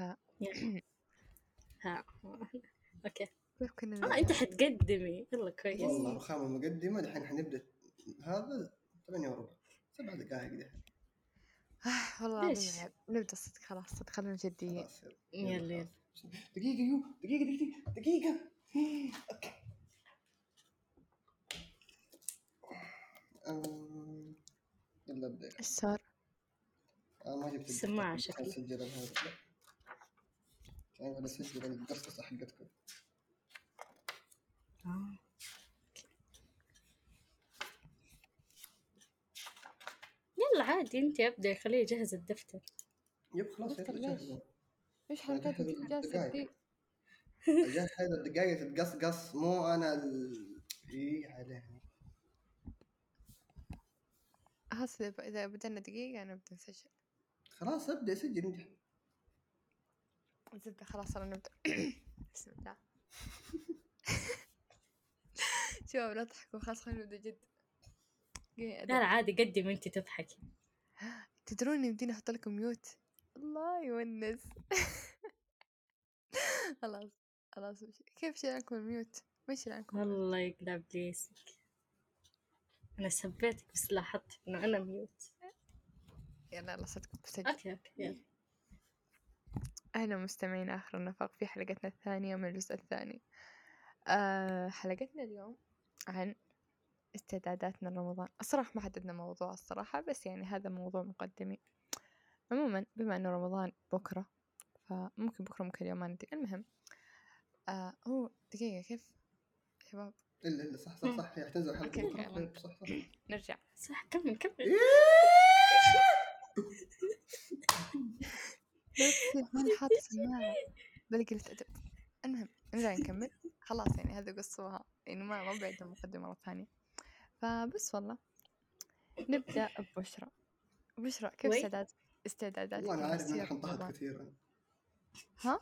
ها. okay. كيف كنا آه أنت حتقدمي. يلا كويس. والله رخامة مقدمة. دحين حنبدأ. هذا ثمانية وربع. سبع دقائق دحين آه، والله ليش؟ العظيم عيب. نبدأ صدق خلاص. صدق خلينا جديين يلا. يلا دقيقة يو. دقيقة دقيقة دقيقة. okay. أم، يلا ابدأ. إيش صار؟ أنا ما جبت السماعة الدفتر اسجل أنا اسجل القصة حقتكم آه. يلا عادي أنت ابدا خليه يجهز الدفتر. يب خلاص يلا إيش حركات أجهز الجالسة الدقايق. دي؟ اجهز الدقايق تتقص قص مو أنا ال... إي عليه خلاص إذا- إذا بدنا دقيقة نبدأ نسجل. خلاص ابدأ سجل أنت. زبدة خلاص يلا نبدأ. بسم الله. شباب لا تضحكوا خلاص خلينا نبدأ جد. لا لا عادي قدم انت تضحكي. تدرون يمديني أحط لكم ميوت؟ الله يونس. خلاص خلاص. كيف شيل عنكم ال mute؟ يشيل عنكم. والله يقلع ابليسك أنا سبيتك بس لاحظت إنه أنا mute. يلا يلا صدق بسجل. okay okay يلا. أهلا مستمعين آخر النفق في حلقتنا الثانية من الجزء الثاني. أه حلقتنا اليوم عن استعداداتنا لرمضان. الصراحة ما حددنا موضوع الصراحة بس يعني هذا موضوع مقدمي. عموما بما أنه رمضان بكرة فممكن بكرة ممكن اليوم ما ندري. المهم آه هو دقيقة كيف؟ شباب؟ إلا إلا صح صح صح. حتنزل حلقة بكرة صح صح. نرجع. صح كمل كمل. لا ماني حاطة سماعة بلا قلة أدب المهم نرجع نكمل خلاص يعني هذا قصوها يعني ما ما بعد المقدمة مرة ثانية. فبس والله. نبدأ ببشرى. بشرى كيف. استعداد استعداداتك والله أنا عارف النفسية حنطحت؟ كثير ها؟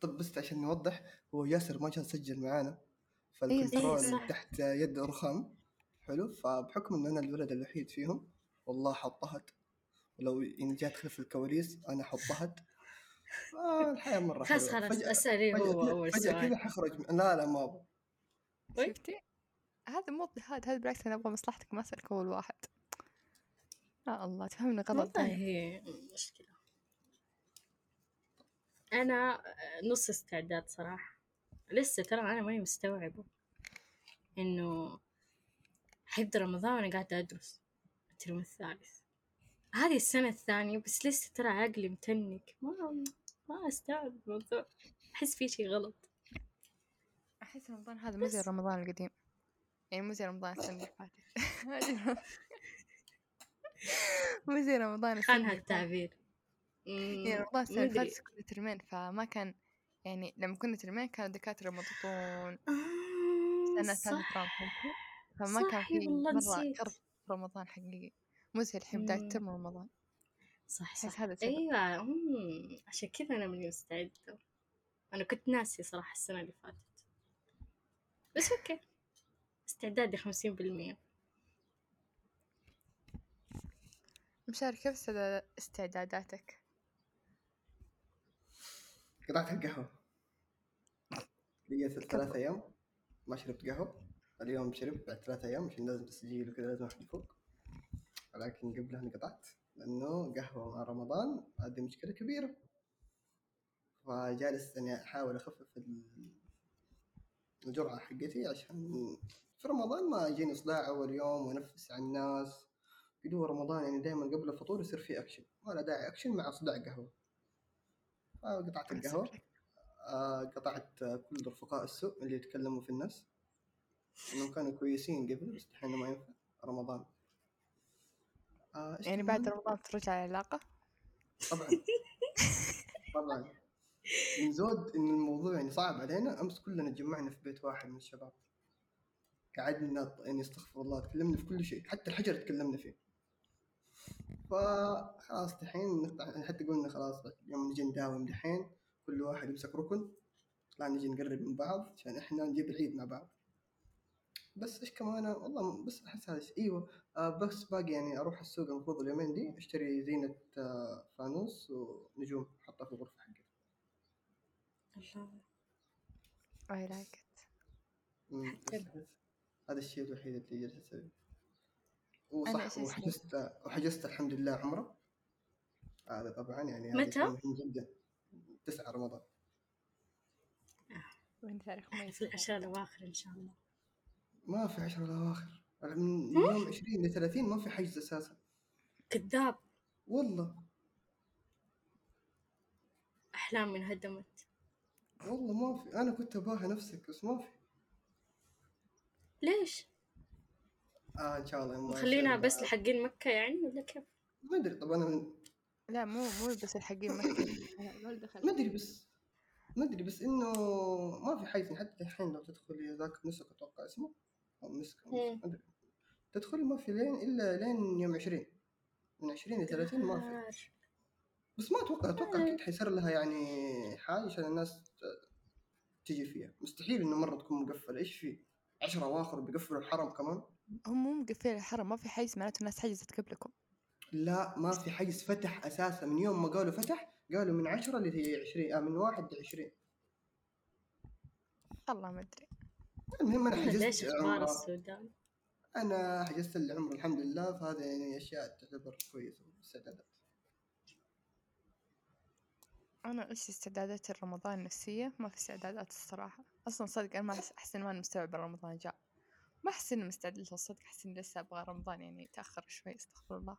طب بس عشان نوضح هو ياسر ما كان سجل معانا إيه، فالكنترول صح. تحت يد رخام. حلو؟ فبحكم ان أنا الولد الوحيد فيهم والله حطهت ولو إن جات خلف الكواليس أنا حطهت آه الحياة مرة خلاص حلوة. خلاص فجأة- اسالي هو كذا- أول فجأة كذا سؤال حخرج. لا لا ما أبغى وي. شفتي؟ هذا مو اضطهاد هذا بالعكس أنا أبغى مصلحتك ما أسألك أول واحد يا الله تفهمني غلط والله هي مشكلة أنا نص استعداد صراحة لسه ترى أنا ماني مستوعبة إنه حيبدأ رمضان وأنا قاعدة أدرس الترم الثالث هذه السنة الثانية بس لسه ترى عقلي متنك. ما ما أستوعب الموضوع. أحس في شي غلط. أحس رمضان هذا مو زي. رمضان القديم. يعني مو زي رمضان السنة اللي فاتت. مو زي رمضان السنة خانها اللي فاتت. التعبير. يعني رمضان السنة اللي. فاتت كنا ترمين فما كان يعني لما كنا ترمين كانوا الدكاترة مضغوطون. آه، سنة ثالثة؟ فما كان في مرة كرب رمضان حقيقي. مو زي الحين بداية. ترم رمضان صح أحس صح. هذا السبب أيوه مم. عشان كذا أنا ماني مستعدة. أنا كنت ناسي صراحة السنة اللي فاتت. بس أوكي. استعدادي خمسين بالمية. مشاري كيف استعدا- استعداداتك؟ قطعت القهوة. لي ثلاث أيام. ما شربت قهوة. اليوم شربت بعد ثلاث أيام عشان لازم تسجيل وكذا لازم احد يفوق ولكن قبلها انقطعت لأنه قهوة مع رمضان هذه مشكلة كبيرة. فجالس إني أحاول أخفف ال- الجرعة حقتي عشان في رمضان ما يجيني صداع أول يوم وانفس على الناس. قدوة رمضان يعني دائما قبل الفطور يصير في أكشن ولا داعي أكشن مع صداع قهوة. فقطعت القهوة آه، قطعت كل رفقاء السوء اللي يتكلموا في الناس. إنهم كانوا كويسين قبل بس الحين ما ينفع. رمضان. آه، يعني؟ بعد رمضان ترجع العلاقة؟ طبعا. طبعا. من زود إن الموضوع يعني صعب علينا أمس كلنا تجمعنا في بيت واحد من الشباب. قعدنا يعني استغفر الله تكلمنا في كل شيء. حتى الحجر تكلمنا فيه. فخلاص دحين نقطع حتى قلنا خلاص يوم نجي نداوم دحين كل واحد يمسك ركن لا نجي نقرب من بعض عشان إحنا نجيب العيد مع بعض. بس إيش كمان والله بس أحس هذا الشيء إيوه آه بس باقي يعني أروح السوق المفروض اليومين دي أشتري زينة آه فانوس ونجوم أحطها في الغرفة حقتي الله. I like it. مم، بس حلو. أحس هذا؟ الشيء الوحيد اللي جالس أسويه. وصح؟ وحجزت وحجزت الحمد لله عمرة. هذا طبعا يعني متى؟ مهم جدا. 9 رمضان. وين تاريخ ما في العشرة الأواخر إن شاء الله. ما في 10 الأواخر من يوم 20 ل 30 ما في حجز أساسا. كذاب. والله. أحلامي انهدمت والله ما في. أنا كنت أباها نفسك بس ما في. ليش؟ آه إن شاء الله خلينا بس لحقين مكة يعني ولا كيف؟ ما أدري. طب أنا من... لا مو مو بس الحقين مكة. أنا ما دخل ما أدري بس ما أدري بس إنه ما في حيز حتى الحين لو تدخلي ذاك نسك أتوقع اسمه. أو مسك. مسك، ما ادري تدخلي ما في لين إلا لين يوم 20 من 20 ل 30 ما في. نهار. بس ما أتوقع أتوقع أكيد حيصير لها يعني حاجة عشان الناس تجي فيها. مستحيل إنه مرة تكون مقفلة. إيش في؟ 10 أواخر بيقفلوا الحرم كمان؟ هم مو مقفلين الحرم ما في حيز معناته الناس حجزت قبلكم. لا ما في حيز فتح أساسا. من يوم ما قالوا فتح قالوا من 10 ل 20 آه من 1 ل 20 والله ما أدري. المهم أنا ليش حجزت أخبار عمره السودان؟ أنا حجزت العمره الحمد لله فهذا يعني أشياء تعتبر كويسة استعدادات أنا إيش استعدادات رمضان النفسية؟ ما في استعدادات الصراحة. أصلا صدق أنا ما أحس- احس إني ما أنا مستوعبة رمضان جاء. ما أحس إني مستعدة له الصدق أحس إني لسه أبغى رمضان يعني يتأخر شوي استغفر الله.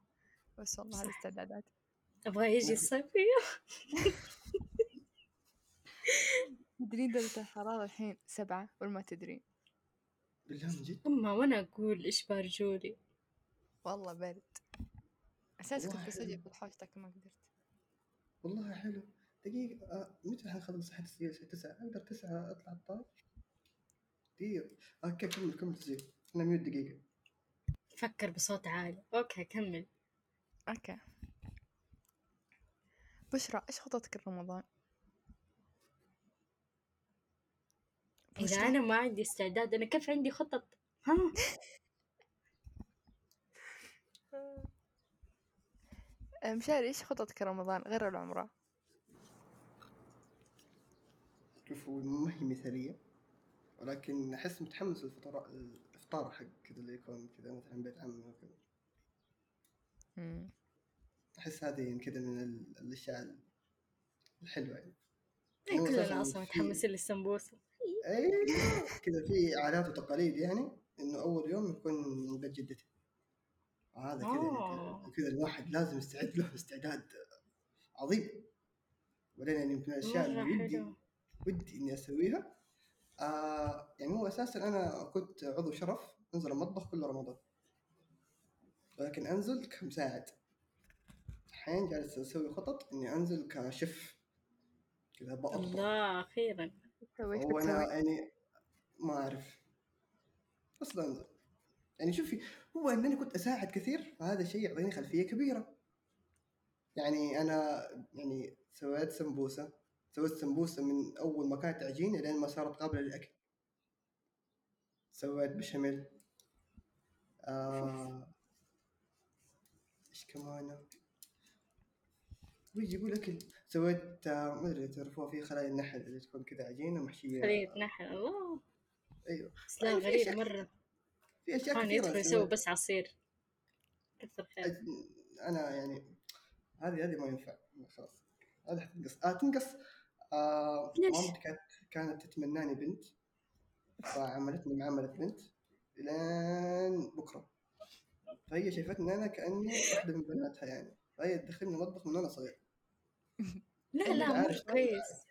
بس والله هذه. استعدادات أبغى يجي الصيفية تدرين درجة الحرارة الحين؟ سبعة ولا ما تدرين. بالله من جد؟ أما وأنا أقول إيش بارجولي والله برد. أساس كنت بسجل حلو. في الحوش لكن ما قدرت. والله حلو. دقيقة آه متى حنخلص حد تسجيل الساعة 9 أقدر 9 أطلع الطائف دقيقة. okay كمل كمل تسجيل أنا mute دقيقة. فكر بصوت عالي. okay كمل. okay. بشرى إيش خططك لرمضان؟ إذا بشرى؟ أنا ما عندي استعداد أنا كيف عندي خطط؟ ها؟ مشاري إيش خططك رمضان غير العمرة؟ شوفوا ما هي مثالية ولكن أحس متحمس للفطار الإفطار حق كذا اللي يكون كذا مثلا بيت عمي وكذا. أحس هذه كذا من ال- الأشياء الحلوة يعني إيه كلنا أصلا متحمسين للسمبوسة أيوه كذا في عادات وتقاليد يعني إنه أول يوم يكون من بيت جدتي. وهذا كذا آه. يعني كذا الواحد لازم يستعد له استعداد عظيم. بعدين يعني من الاشياء اللي ودي ودي إني أسويها. آه يعني هو أساسا أنا كنت عضو شرف أنزل المطبخ كل رمضان. ولكن أنزل كمساعد. الحين جالس أسوي خطط إني أنزل كشف كذا بطبخ الله أخيرا تسوي هو أنا يعني ما أعرف. بنزل يعني شوفي هو إنني كنت أساعد كثير فهذا الشيء يعطيني خلفية كبيرة. يعني أنا يعني سويت سمبوسة سويت سمبوسة من أول ما كانت عجينه لين ما صارت قابلة للأكل. سويت بشاميل. آه إيش كمان؟ ويجي يقول أكل. سويت آه ما أدري تعرفوها في خلايا النحل اللي تكون كذا عجينة محشية. خلية نحل الله أيوه. في غريب مرة. في أشياء كثيرة يدخل يسوي. بس عصير. كثر خير أنا يعني هذه هذه ما ينفع. خلاص. هذه حتنقص. آه تنقص. آه؟ مامتي كانت كانت تتمناني بنت. فعملتني معاملة بنت لين بكرة. فهي شايفتني أنا كأني واحدة من بناتها يعني. فهي تدخلني المطبخ من وأنا صغير. لا لا مش كويس.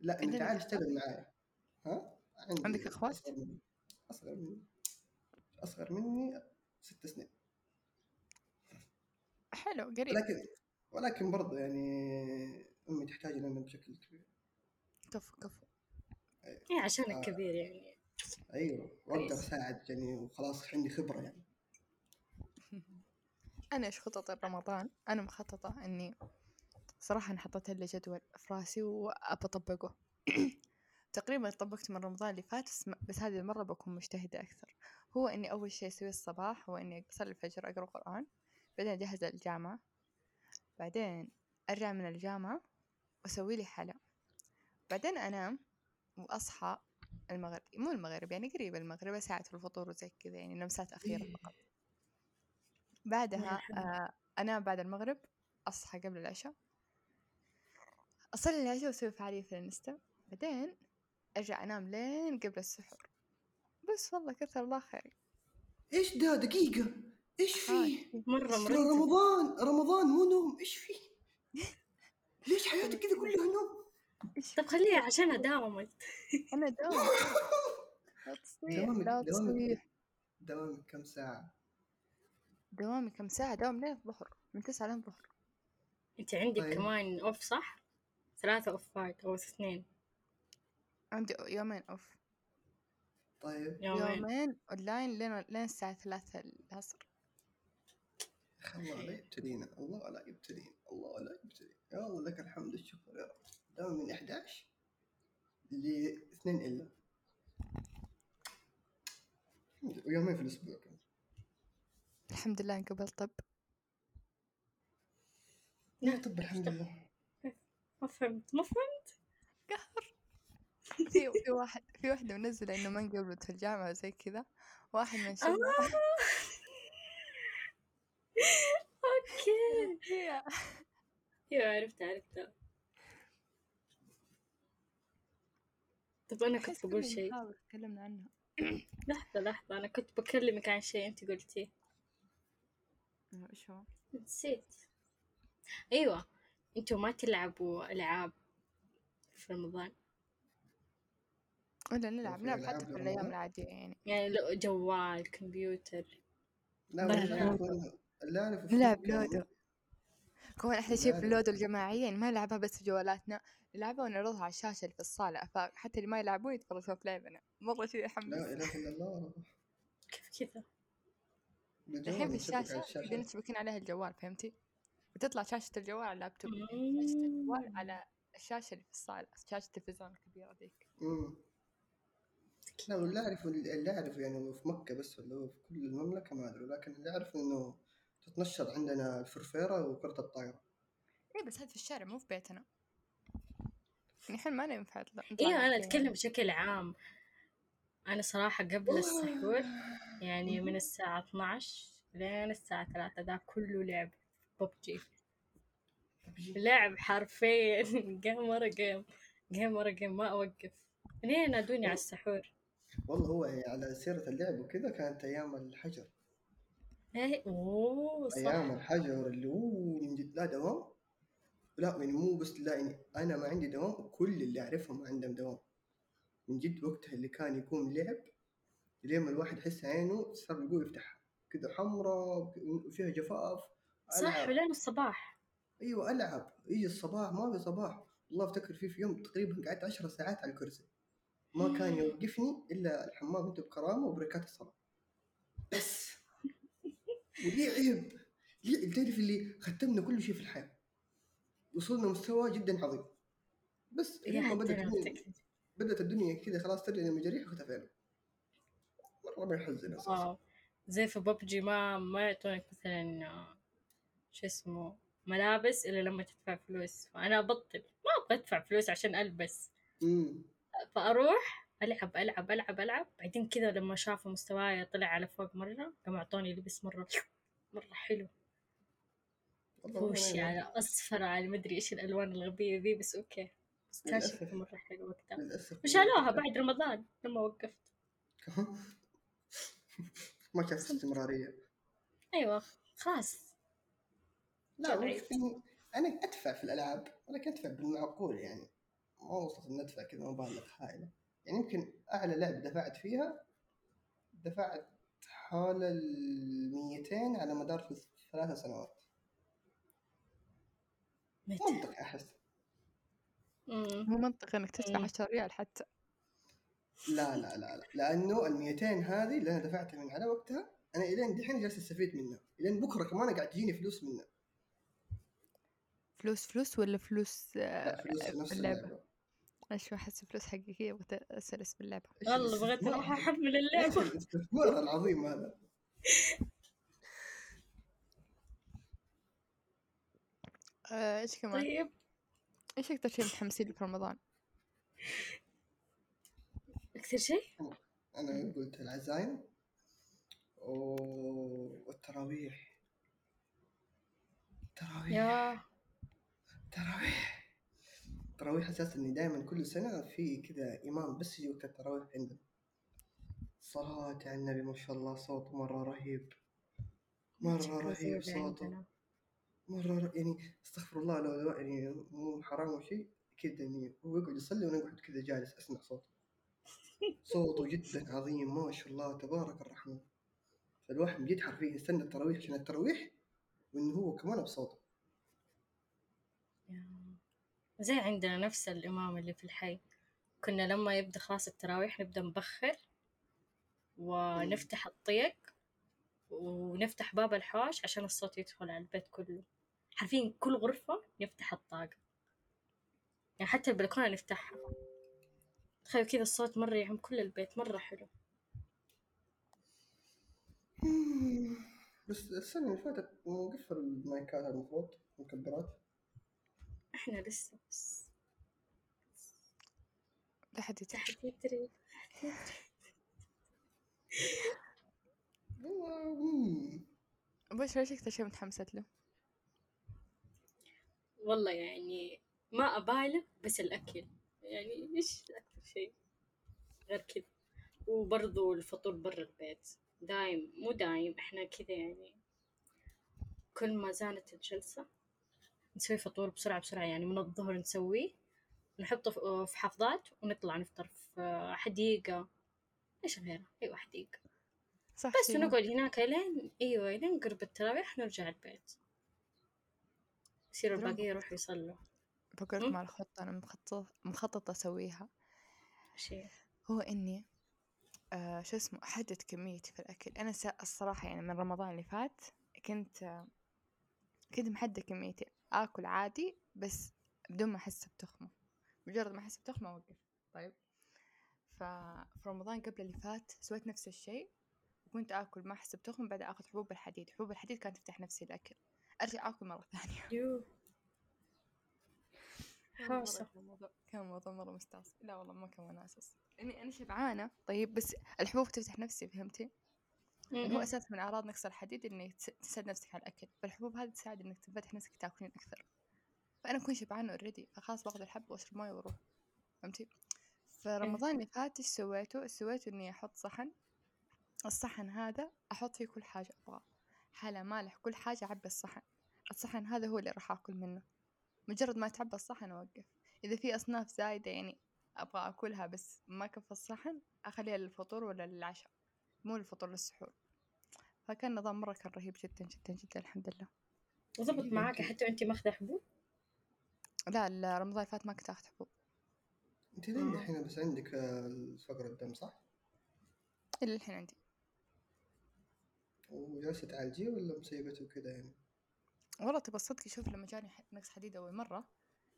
لا انت تعال؟ اشتغل معايا. ها؟ عندي عندك أخوات؟ أصغر مني. أصغر مني. ست سنين. حلو قريب. ولكن ولكن برضه يعني أمي تحتاج لنا بشكل كبير. كفو كفو. إيه. عشان آه. الكبير يعني. أيوه وأقدر. أساعد يعني وخلاص عندي خبرة يعني. أنا إيش خططي لرمضان؟ أنا مخططة إني صراحة أنا حطيت لي جدول في رأسي وأبى أطبقه تقريبا طبقت من رمضان اللي فات بس, هذه المرة بكون مجتهدة أكثر. هو إني أول شي أسويه الصباح هو إني أصلي الفجر أقرأ قرآن بعدين أجهز للجامعة بعدين أرجع من الجامعة وأسوي لي حلا بعدين أنام وأصحى المغرب مو المغرب يعني قريب المغرب ساعة في الفطور وزي كذا يعني لمسات أخيرة إيه. فقط. بعدها. آه أنام بعد المغرب أصحى قبل العشاء. أصلي العشاء وأسوي فعالية في الانستا بعدين أرجع أنام لين قبل السحور. بس والله كثر الله خير. إيش ده؟ دقيقة. إيش فيه؟ مرة ترى مرتب رمضان؟ رمضان مو نوم. إيش فيه؟ ليش حياتك كذا كلها نوم؟ إيش طب خليها عشان أداومك. أنا دوام لا تصيح دوامك لا دوامك. تصيح. دوامك كم ساعة؟ دوامي كم ساعة؟ دوام لين الظهر. من تسعة لين الظهر. أنت عندك طيب. كمان أوف صح؟ ثلاثة أوفات أو اثنين. عندي يومين أوف. طيب. يومين. يومين أونلاين لين لين الساعة ثلاثة العصر. الله لا يبتلينا الله لا يبتلينا الله لا يبتلينا يا الله لك الحمد الشكر يا رب. دوام من 11 ل 2 إلا. ويومين في الأسبوع كمان. الحمد لله انقبل طب. لا طب الحمد لله. ما فهمت ما فهمت. قهر. في في واحد في واحدة منزلة إنه ما انقبلت في الجامعة وزي كذا واحد من شباب. أوكي. هي أيوة عرفت عرفت. طب أنا كنت بقول شيء. تكلمنا لحظة لحظة. أنا كنت بكلمك عن شيء أنت قلتيه. إيش هو؟ نسيت. أيوة. أنتوا ما تلعبوا ألعاب في رمضان ولا نلعب نلعب حتى في لرمضان؟ الأيام العادية يعني يعني لو جوال كمبيوتر لا لا، لا. لا نلعب. لودو كمان أحلى شيء في. اللودو الجماعية يعني ما نلعبها بس في جوالاتنا نلعبها ونعرضها على الشاشة اللي في الصالة فحتى اللي ما يلعبون يتفرجون في لعبنا مرة شيء لا يحمس اله الا الله كيف كذا الحين في بالجوال نشبك على الشاشة يقدرون يشبكين عليها الجوال فهمتي؟ وتطلع شاشة الجوال على اللابتوب شاشة الجوال على الشاشة اللي في الصالة شاشة التلفزيون الكبيرة ذيك. لا واللي اعرف اللي اعرف يعني في مكة بس ولا هو في كل المملكة ما أدري لكن اللي اعرف إنه تتنشط عندنا الفرفيرة وكرة الطايرة. إيه بس هذا في الشارع مو في بيتنا. يعني الحين ما ينفع نطلع أيوه أنا أتكلم بشكل عام. أنا صراحة قبل السحور يعني من الساعة 12 لين الساعة 3 ده كله لعب. ببجي. لعب حرفيا. جيم ورا جيم. game ورا game. ما أوقف. لين نادوني على السحور؟ والله هو على سيرة اللعب وكذا كانت أيام الحجر. إيه؟ أوه أيام صح الحجر اللي هو من جد لا دوام. لا يعني مو بس لا يعني أنا ما عندي دوام. وكل اللي أعرفهم ما عندهم دوام. من جد وقتها اللي كان يكون لعب لين ما الواحد يحس عينه صار يقول يفتحها كذا حمراء وفيها جفاف. صح. ولين الصباح. أيوه ألعب. يجي الصباح ما في صباح. والله أفتكر في في يوم تقريبا قعدت عشر ساعات على الكرسي. ما كان يوقفني إلا الحمام انت بكرامة وبركات الصلاة. بس. وليه عيب؟ ليه؟ تعرف اللي ختمنا كل شيء في الحياة. وصلنا مستوى جدا عظيم. بس لما بدأت الدنيا بدأت الدنيا كذا خلاص ترجع لمجاريح اختفينا مرة ما يحزن أساسا. زي في ببجي ما ما يعطونك مثلا شو اسمه ملابس الا لما تدفع فلوس. فأنا أبطل ما أبغى أدفع فلوس عشان ألبس. فأروح ألعب ألعب ألعب ألعب. بعدين كذا لما شافوا مستواي طلع على فوق مرة قاموا أعطوني لبس مرة مرة حلو. أنا- على أصفر على مدري إيش الألوان الغبية ذي بس أوكي. شكله مرة حلو وقتها. وشالوها بعد رمضان لما وقفت. ما كان في استمرارية. أيوه خلاص. لا أنا أدفع في الألعاب ولكن أدفع بالمعقول يعني. ما وصلت ان أدفع كذا مبالغ هائله يعني يمكن أعلى لعبة دفعت فيها دفعت حول ال 200 على مدار ثلاث سنوات. منطقي أحس. مو منطقي إنك تدفع مم. 10 ريال حتى. لا لا لا لا. لأنه ال 200 هذه اللي أنا دفعتها من على وقتها أنا إلين دحين جالس أستفيد منها. إلين بكرة كمان قاعد تجيني فلوس منها. فلوس فلوس ولا فلوس لأ فلوس نفس اللعبة. اللعبة. معلش ما أحس فلوس حقيقية بغيت أسأل اسم اللعبة. إيش والله بغيت أروح؟ احمل إيش اللعبة. الاستثمار العظيم هذا. آه، إيش كمان؟ طيب. إيش أكتر شيء متحمسين له في رمضان؟ أكثر شيء؟ أنا قلت العزايم والتراويح. تراويح يا تراويح. تراويح أساس إني دائما كل سنة في كذا إمام بس يجي وقت التراويح عندنا صلاة على النبي ما شاء الله صوته مرة رهيب. مرة رهيب زي صوته. مرة ر... يعني استغفر الله لو لو يعني مو حرام أو شيء كذا يعني هو يقعد يصلي وأنا أقعد كذا جالس أسمع صوته. صوته جدا عظيم ما شاء الله تبارك الرحمن. فالواحد جد حرفيا يستنى التراويح عشان التراويح وانه هو كمان بصوته يا. زي عندنا نفس الإمام اللي في الحي. كنا لما يبدأ خلاص التراويح نبدأ نبخر ونفتح الطيق ونفتح باب الحوش عشان الصوت يدخل على البيت كله. حرفيا كل غرفة نفتح الطاقة. يعني حتى البلكونة نفتحها. تخيل كذا الصوت مرة يعم كل البيت مرة حلو. بس السنة اللي فاتت نقفل المايكات المفروض مكبرات. إحنا لسه بس. لا حد يدري مم. بشرى إيش أكتر شيء متحمسة له؟ والله يعني ما أبالغ بس الأكل. يعني إيش أكثر شيء؟ غير كذا. وبرضو الفطور برا البيت. دايم مو دايم إحنا كذا يعني كل ما زانت الجلسة نسوي فطور بسرعة بسرعة يعني من الظهر نسويه نحطه في- حافظات ونطلع نفطر في حديقة إيش غيره؟ أيوة حديقة صح بس ونقعد هناك لين أيوة لين قرب التراويح نرجع البيت. يصيروا ترى الباقيين يروحوا يصلوا بقول مم. لكم على خطة أنا مخططة مخططة أسويها. شيء هو إني آه شو اسمه أحدد كميتي في الأكل. أنا الصراحة يعني من رمضان اللي فات كنت آه كنت محددة كميتي. آكل عادي بس بدون ما أحس بتخمة. مجرد ما أحس بتخمة أوقف. طيب. ففي رمضان قبل اللي فات سويت نفس الشيء وكنت آكل ما أحس بتخمة بعدين آخذ حبوب الحديد حبوب الحديد كانت تفتح نفسي ثانية. يو والله مرة حوسة. كان موضوع كان موضوع مرة مستعصي لا والله ما كان وناسس إني أنا شبعانة. طيب بس الحبوب تفتح نفسي فهمتي؟ يعني هو مهم. أساس من أعراض نقص الحديد تس- تساعد نفسك على الأكل. فالحبوب هذه تساعد إنك تفتح نفسك تاكلين أكثر. فأنا أكون شبعانة أوريدي فخلاص باخذ الحبة وأشرب موية وأروح. فهمتي؟ فرمضان اللي فات إيش سويته؟ سويته إني أحط صحن. الصحن هذا أحط فيه كل حاجة أبغاه حلا مالح كل حاجة أعبي الصحن. الصحن هذا هو اللي راح آكل منه. مجرد ما يتعبى الصحن أوقف. إذا في أصناف زايدة يعني أبغى أكلها بس ما كفى الصحن أخليها للفطور ولا للعشاء. مو للفطور للسحور فكان نظام مرة كان رهيب جدا جدا جدا الحمد لله وضبط طيب، معاك. حتى وانتي ماخذة حبوب لا رمضان فات ما كنت أخذ حبوب انت لين الحين بس عندك فقر الدم صح؟ إلا الحين عندي وجالسة تعالجيه ولا مسيبته كذا يعني؟ والله تبى صدقي شوف لما جاني نقص حديد أول مرة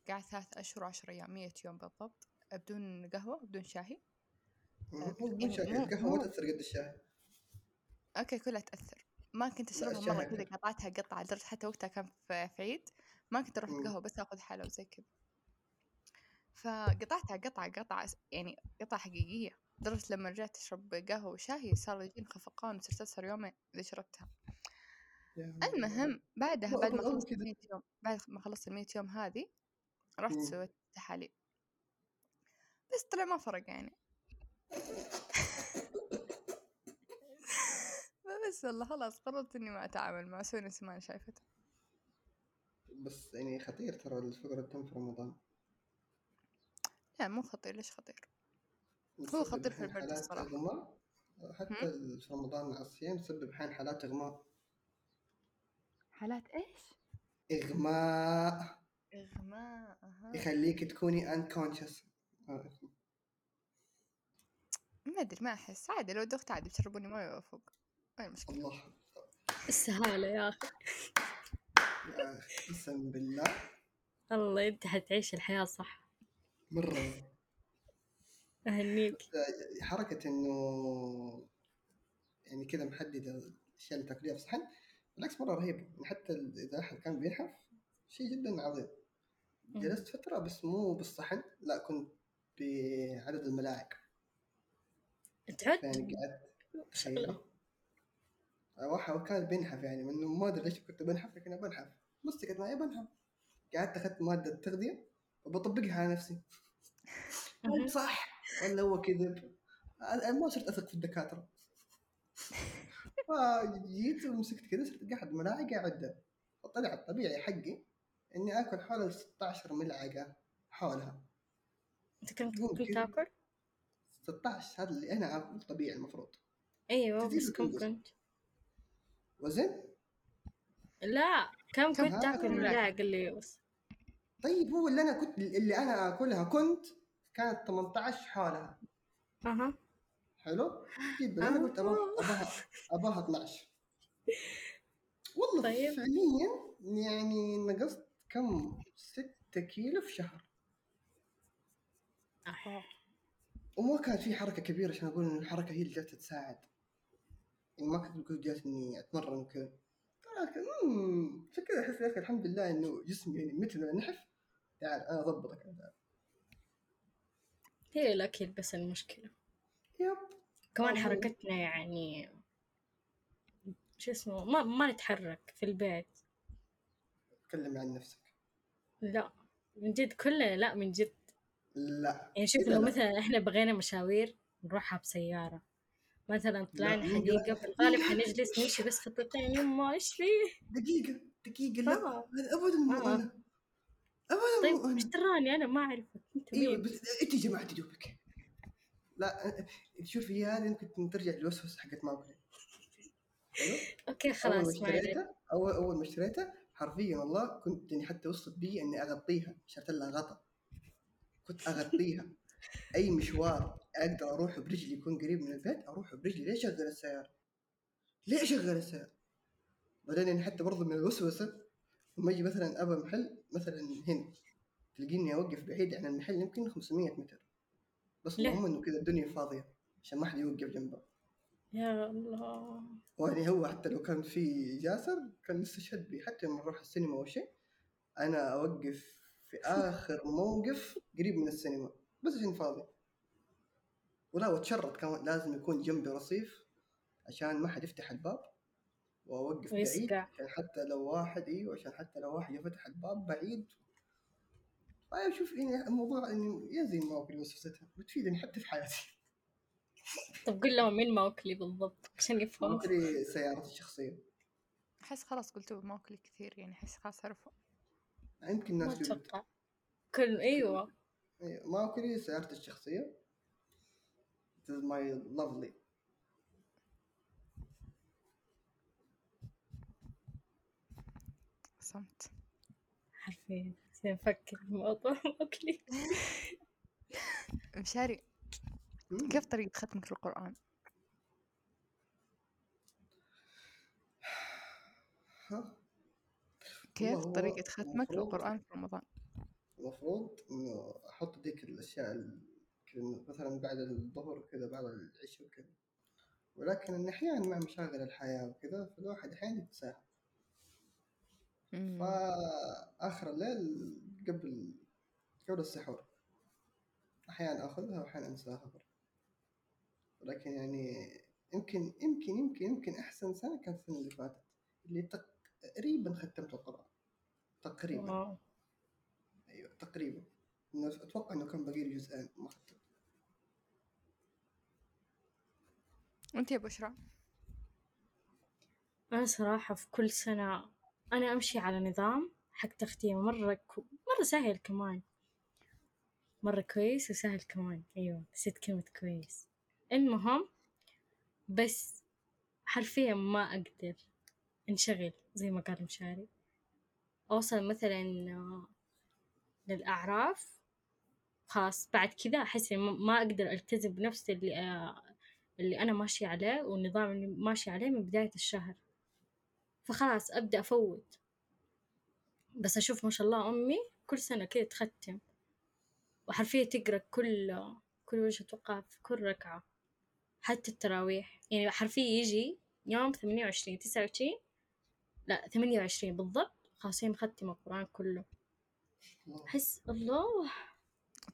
قعدت ثلاث أشهر وعشر أيام مية يوم بالضبط بدون قهوة بدون شاهي مو آه، مو مو- القهوة مو- ما تأثر قد الشاي أوكي كلها تأثر ما كنت مرة حلو. كذا قطعتها قطعة لدرجة حتى وقتها كان في عيد ما كنت أروح مم. قهوة بس آخذ حلا وزي كذا فقطعتها قطعة قطعة يعني قطعة حقيقية لدرجة لما رجعت أشرب قهوة وشاي صار يجيني خفقان وصرت أسهر يومين إذا شربتها المهم بعدها بعد ما خلصت. المية يوم بعد ما خلصت المية يوم هذه رحت. سويت تحاليل بس طلع ما فرق يعني بس والله خلاص قررت إني ما أتعامل معه أسوي نفسي ما أنا شايفته. بس يعني خطير ترى الفقر الدم في رمضان. لا مو خطير ليش خطير؟ هو خطير في البرد حالات الصراحة. إغماء حتى في رمضان مع الصيام تسبب أحيانا حالات إغماء. حالات إيش؟ إغماء. إغماء أها. يخليك تكوني unconscious. ما أدري ما أحس. عادي لو دخت عادي بتشربوني موية وأفوق. وين المشكلة؟ الله. السهالة يا أخي. يا أخي قسم بالله. الله انت حتعيش الحياة صح. مرة. أهنيك. حركة إنه يعني كذا محددة الأشياء اللي تاكليها في صحن بالعكس مرة رهيبة يعني حتى إذا أحد كان بينحف شيء جدا عظيم. جلست فترة بس مو بالصحن لا كنت بعدد الملاعق تعد يعني قعدت شاء الله. واحد كان بينحف يعني منه ما أدري ليش كنت بنحف لكن بنحف. مسكت معي بنحف. قعدت أخذت مادة تغذية وبطبقها على نفسي. هل صح. ولا هو كذب ما صرت أثق في الدكاترة. فجيت ومسكت كذا صرت قاعد ملاعق اعدها فطلع الطبيعي حقي إني آكل حول 16 ملعقة حولها. أنت كنت. تاكل؟ 16 هذا اللي أنا اكل طبيعي المفروض. تزيد بس كم. كنت؟ وزن؟ لا كم كم؟ كنت؟ تاكل ملاعق؟ ملاعق اللي بس. طيب هو اللي أنا كنت اللي أنا اكلها كنت كانت 18 حولها. أها. حلو؟ طيب أنا قلت اباها اباها أباها 12 والله طيب. فعليا يعني نقصت كم؟ 6 كيلو في شهر. آه. وما كانت في حركة كبيرة عشان أقول إن الحركة هي اللي جالسه تساعد. يعني ما كنت بقول جالس اني أتمرن وكذا. عشان كذا أحس أخي الحمد لله إنه جسمي يعني متى ما نحف. تعال أنا أضبطك تعال. هي الأكل بس المشكلة. يب. كمان حركتنا يعني شو اسمه ما ما نتحرك في البيت. تكلم عن نفسك. لا من جد كلنا لا من جد. لا. يعني شوف إذا لو لا. مثلا إحنا بغينا مشاوير نروحها بسيارة. مثلا طلعنا لا، حديقة في الغالب حنجلس نمشي بس خطتين يما إيش فيه؟ دقيقة دقيقة لا. آه. هذا أبدا مو آه. أنا. أبدا طيب مو إيش أنا دراني أنا ما أعرفك. أنت أيوه؟ بس إنت جمعت دوبك لا شوفي هي هذه يمكن ترجع للوسوسة حقت ماكولي حلو أوكي أول ما خلاص ما عليك اشتريتها اول أول ما اشتريتها حرفيا والله كنت يعني حتى وصلت بي إني أغطيها. شريت لها غطا. كنت أغطيها أي مشوار أقدر أروح برجلي يكون قريب من البيت أروح برجلي ليش أشغل السيارة؟ ليه أشغل السيارة؟ بعدين يعني حتى برضه من الوسوسة لما أجي مثلا ابى محل مثلا هنا تلقيني أوقف بعيد عن المحل يمكن 500 متر بس ليه؟ المهم إنه كذا الدنيا فاضية عشان ما حد يوقف جنبه يا الله يعني هو حتى لو كان في جاسر كان يستشهد بي حتى لما نروح السينما أو شيء أنا أوقف في آخر موقف قريب من السينما. بس عشان فاضي. ولا واتشرط كمان لازم يكون جنبي رصيف عشان ما حد يفتح الباب وأوقف بعيد ويسقع. عشان حتى لو واحد إيوه عشان حتى لو واحد يفتح الباب بعيد. طيب شوف يعني الموضوع إنه يا زي ما أقول وسوستها. بتفيدني حتى في حياتي. طب قل لهم مين موكلي بالضبط عشان يفهموا. ماكلي سيارتي الشخصية. أحس خلاص قلتوا ماكلي كثير يعني أحس خلاص عرفوا. يمكن ما الناس أتوقع كل أيوه. إيه، ماكلي سيارتي الشخصية. This is my lovely. صمت. حرفيا. بس نفكر في موضوع موكلي مشاري. كيف طريقة ختمك للقرآن؟ ها؟ كيف طريقة ختمك للقرآن في رمضان؟ المفروض إنه أحط ذيك الأشياء ال- كذا مثلا بعد الظهر وكذا بعد العشاء وكذا ولكن إن أحيانا مع مشاغل الحياة وكذا فالواحد أحيانا يتساهل مم. فآخر الليل قبل قبل السحور أحيانا آخذها واحيانا أنساها برضه ولكن يعني يمكن يمكن يمكن يمكن أحسن سنة كانت السنة اللي فاتت اللي تقريبا ختمت القرآن. تقريبا. واو. أيوه تقريبا. إنه أتوقع إنه كان باقي لي جزئين ما ختمت وأنت يا بشرى؟ أنا صراحة في كل سنة أنا أمشي على نظام حق تختيم. مرة كو... مرة سهل كمان. مرة كويس وسهل كمان. أيوة نسيت كلمة كويس. المهم بس حرفيا ما أقدر. انشغل زي ما قال مشاري. أوصل مثلا آه، للأعراف خلاص بعد كذا أحس ما أقدر ألتزم بنفس اللي آه، اللي أنا ماشية عليه والنظام اللي ماشية عليه من بداية الشهر. فخلاص أبدأ أفوت. بس أشوف ما شاء الله أمي كل سنة كذا تختم. وحرفيا تقرأ كل كل كل وجه أتوقع في كل ركعة حتى التراويح. يعني حرفيا يجي يوم ثمانية وعشرين تسعة وعشرين لا ثمانية وعشرين بالضبط. خلاص مختمة القرآن كله. أحس الله.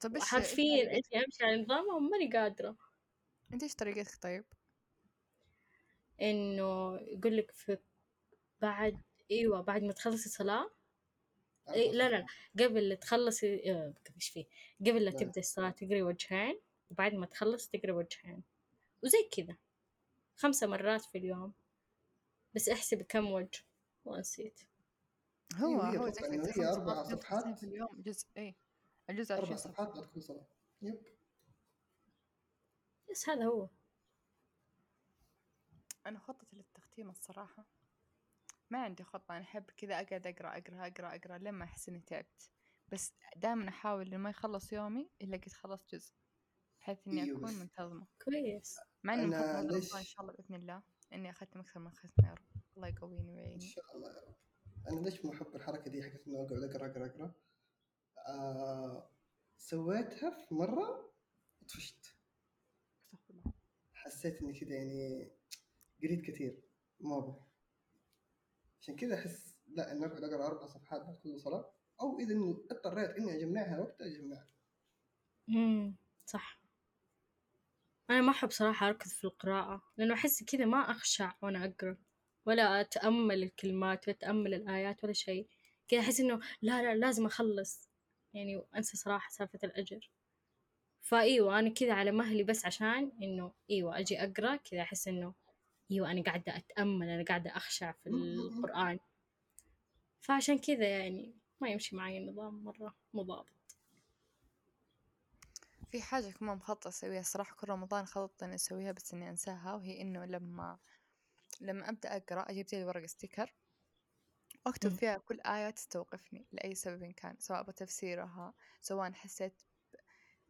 طب إيش حرفيا أنت أمشي على نظامهم ماني قادرة. أنت إيش طريقتك طيب؟ إنه يقول لك في بعد أيوة بعد ما تخلصي صلاة إيه لا لا قبل لا تخلصي آه، إيش فيه؟ قبل لا لا. تبدأ الصلاة تقري وجهين وبعد ما تخلص تقري وجهين. وزي كذا خمسة مرات في اليوم. بس أحسب كم وجه. ونسيت. هو هو زي هي أربع صفحات. في اليوم جزء اي الجزء أربع 20 صفحة. صفحات بعد كل صلاة. يب. بس هذا هو. أنا خطتي للتختيم الصراحة. ما عندي خطة أنا أحب كذا أقعد أقرأ أقرأ أقرأ أقرأ لما أحس إني تعبت. بس دائما أحاول إنه ما يخلص يومي إلا قد خلصت جزء بحيث إني أيوة أكون منتظمة. كويس. مع إني مخططة إن شاء الله بإذن الله إني أختم أكثر من ختمة يا رب الله يقويني ويعيني شاء الله يا رب أنا ليش ما أحب الحركة دي حقت إنه أقعد أقرأ أقرأ أقرأ؟ آه سويتها في مرة طفشت استغفر الله. حسيت إني كذا يعني قريت كثير ما أبغى. عشان كذا أحس لا إني أقعد أقرأ أربع صفحات بعد كل صلاة أو إذا إني اضطريت إني أجمعها وقتها أجمعها. امم صح. أنا ما أحب صراحة أركز في القراءة لأنه أحس كذا ما أخشع وأنا أقرأ. ولا أتأمل الكلمات ولا أتأمل الآيات ولا شيء. كذا أحس إنه لا لا لازم أخلص. يعني وأنسى صراحة سالفة الأجر. فأيوة أنا كذا على مهلي بس عشان إنه أيوة أجي أقرأ كذا أحس إنه أيوة أنا قاعدة أتأمل أنا قاعدة أخشع في القرآن. فعشان كذا يعني ما يمشي معي النظام مرة مو ضابط في حاجة كمان مخططة أسويها الصراحة كل رمضان خططت إني أسويها بس إني أنساها وهي إنه لما لما أبدأ أقرأ أجيب زي ورقة ستيكر وأكتب. فيها كل آية تستوقفني لأي سبب كان سواء بتفسيرها سواء حسيت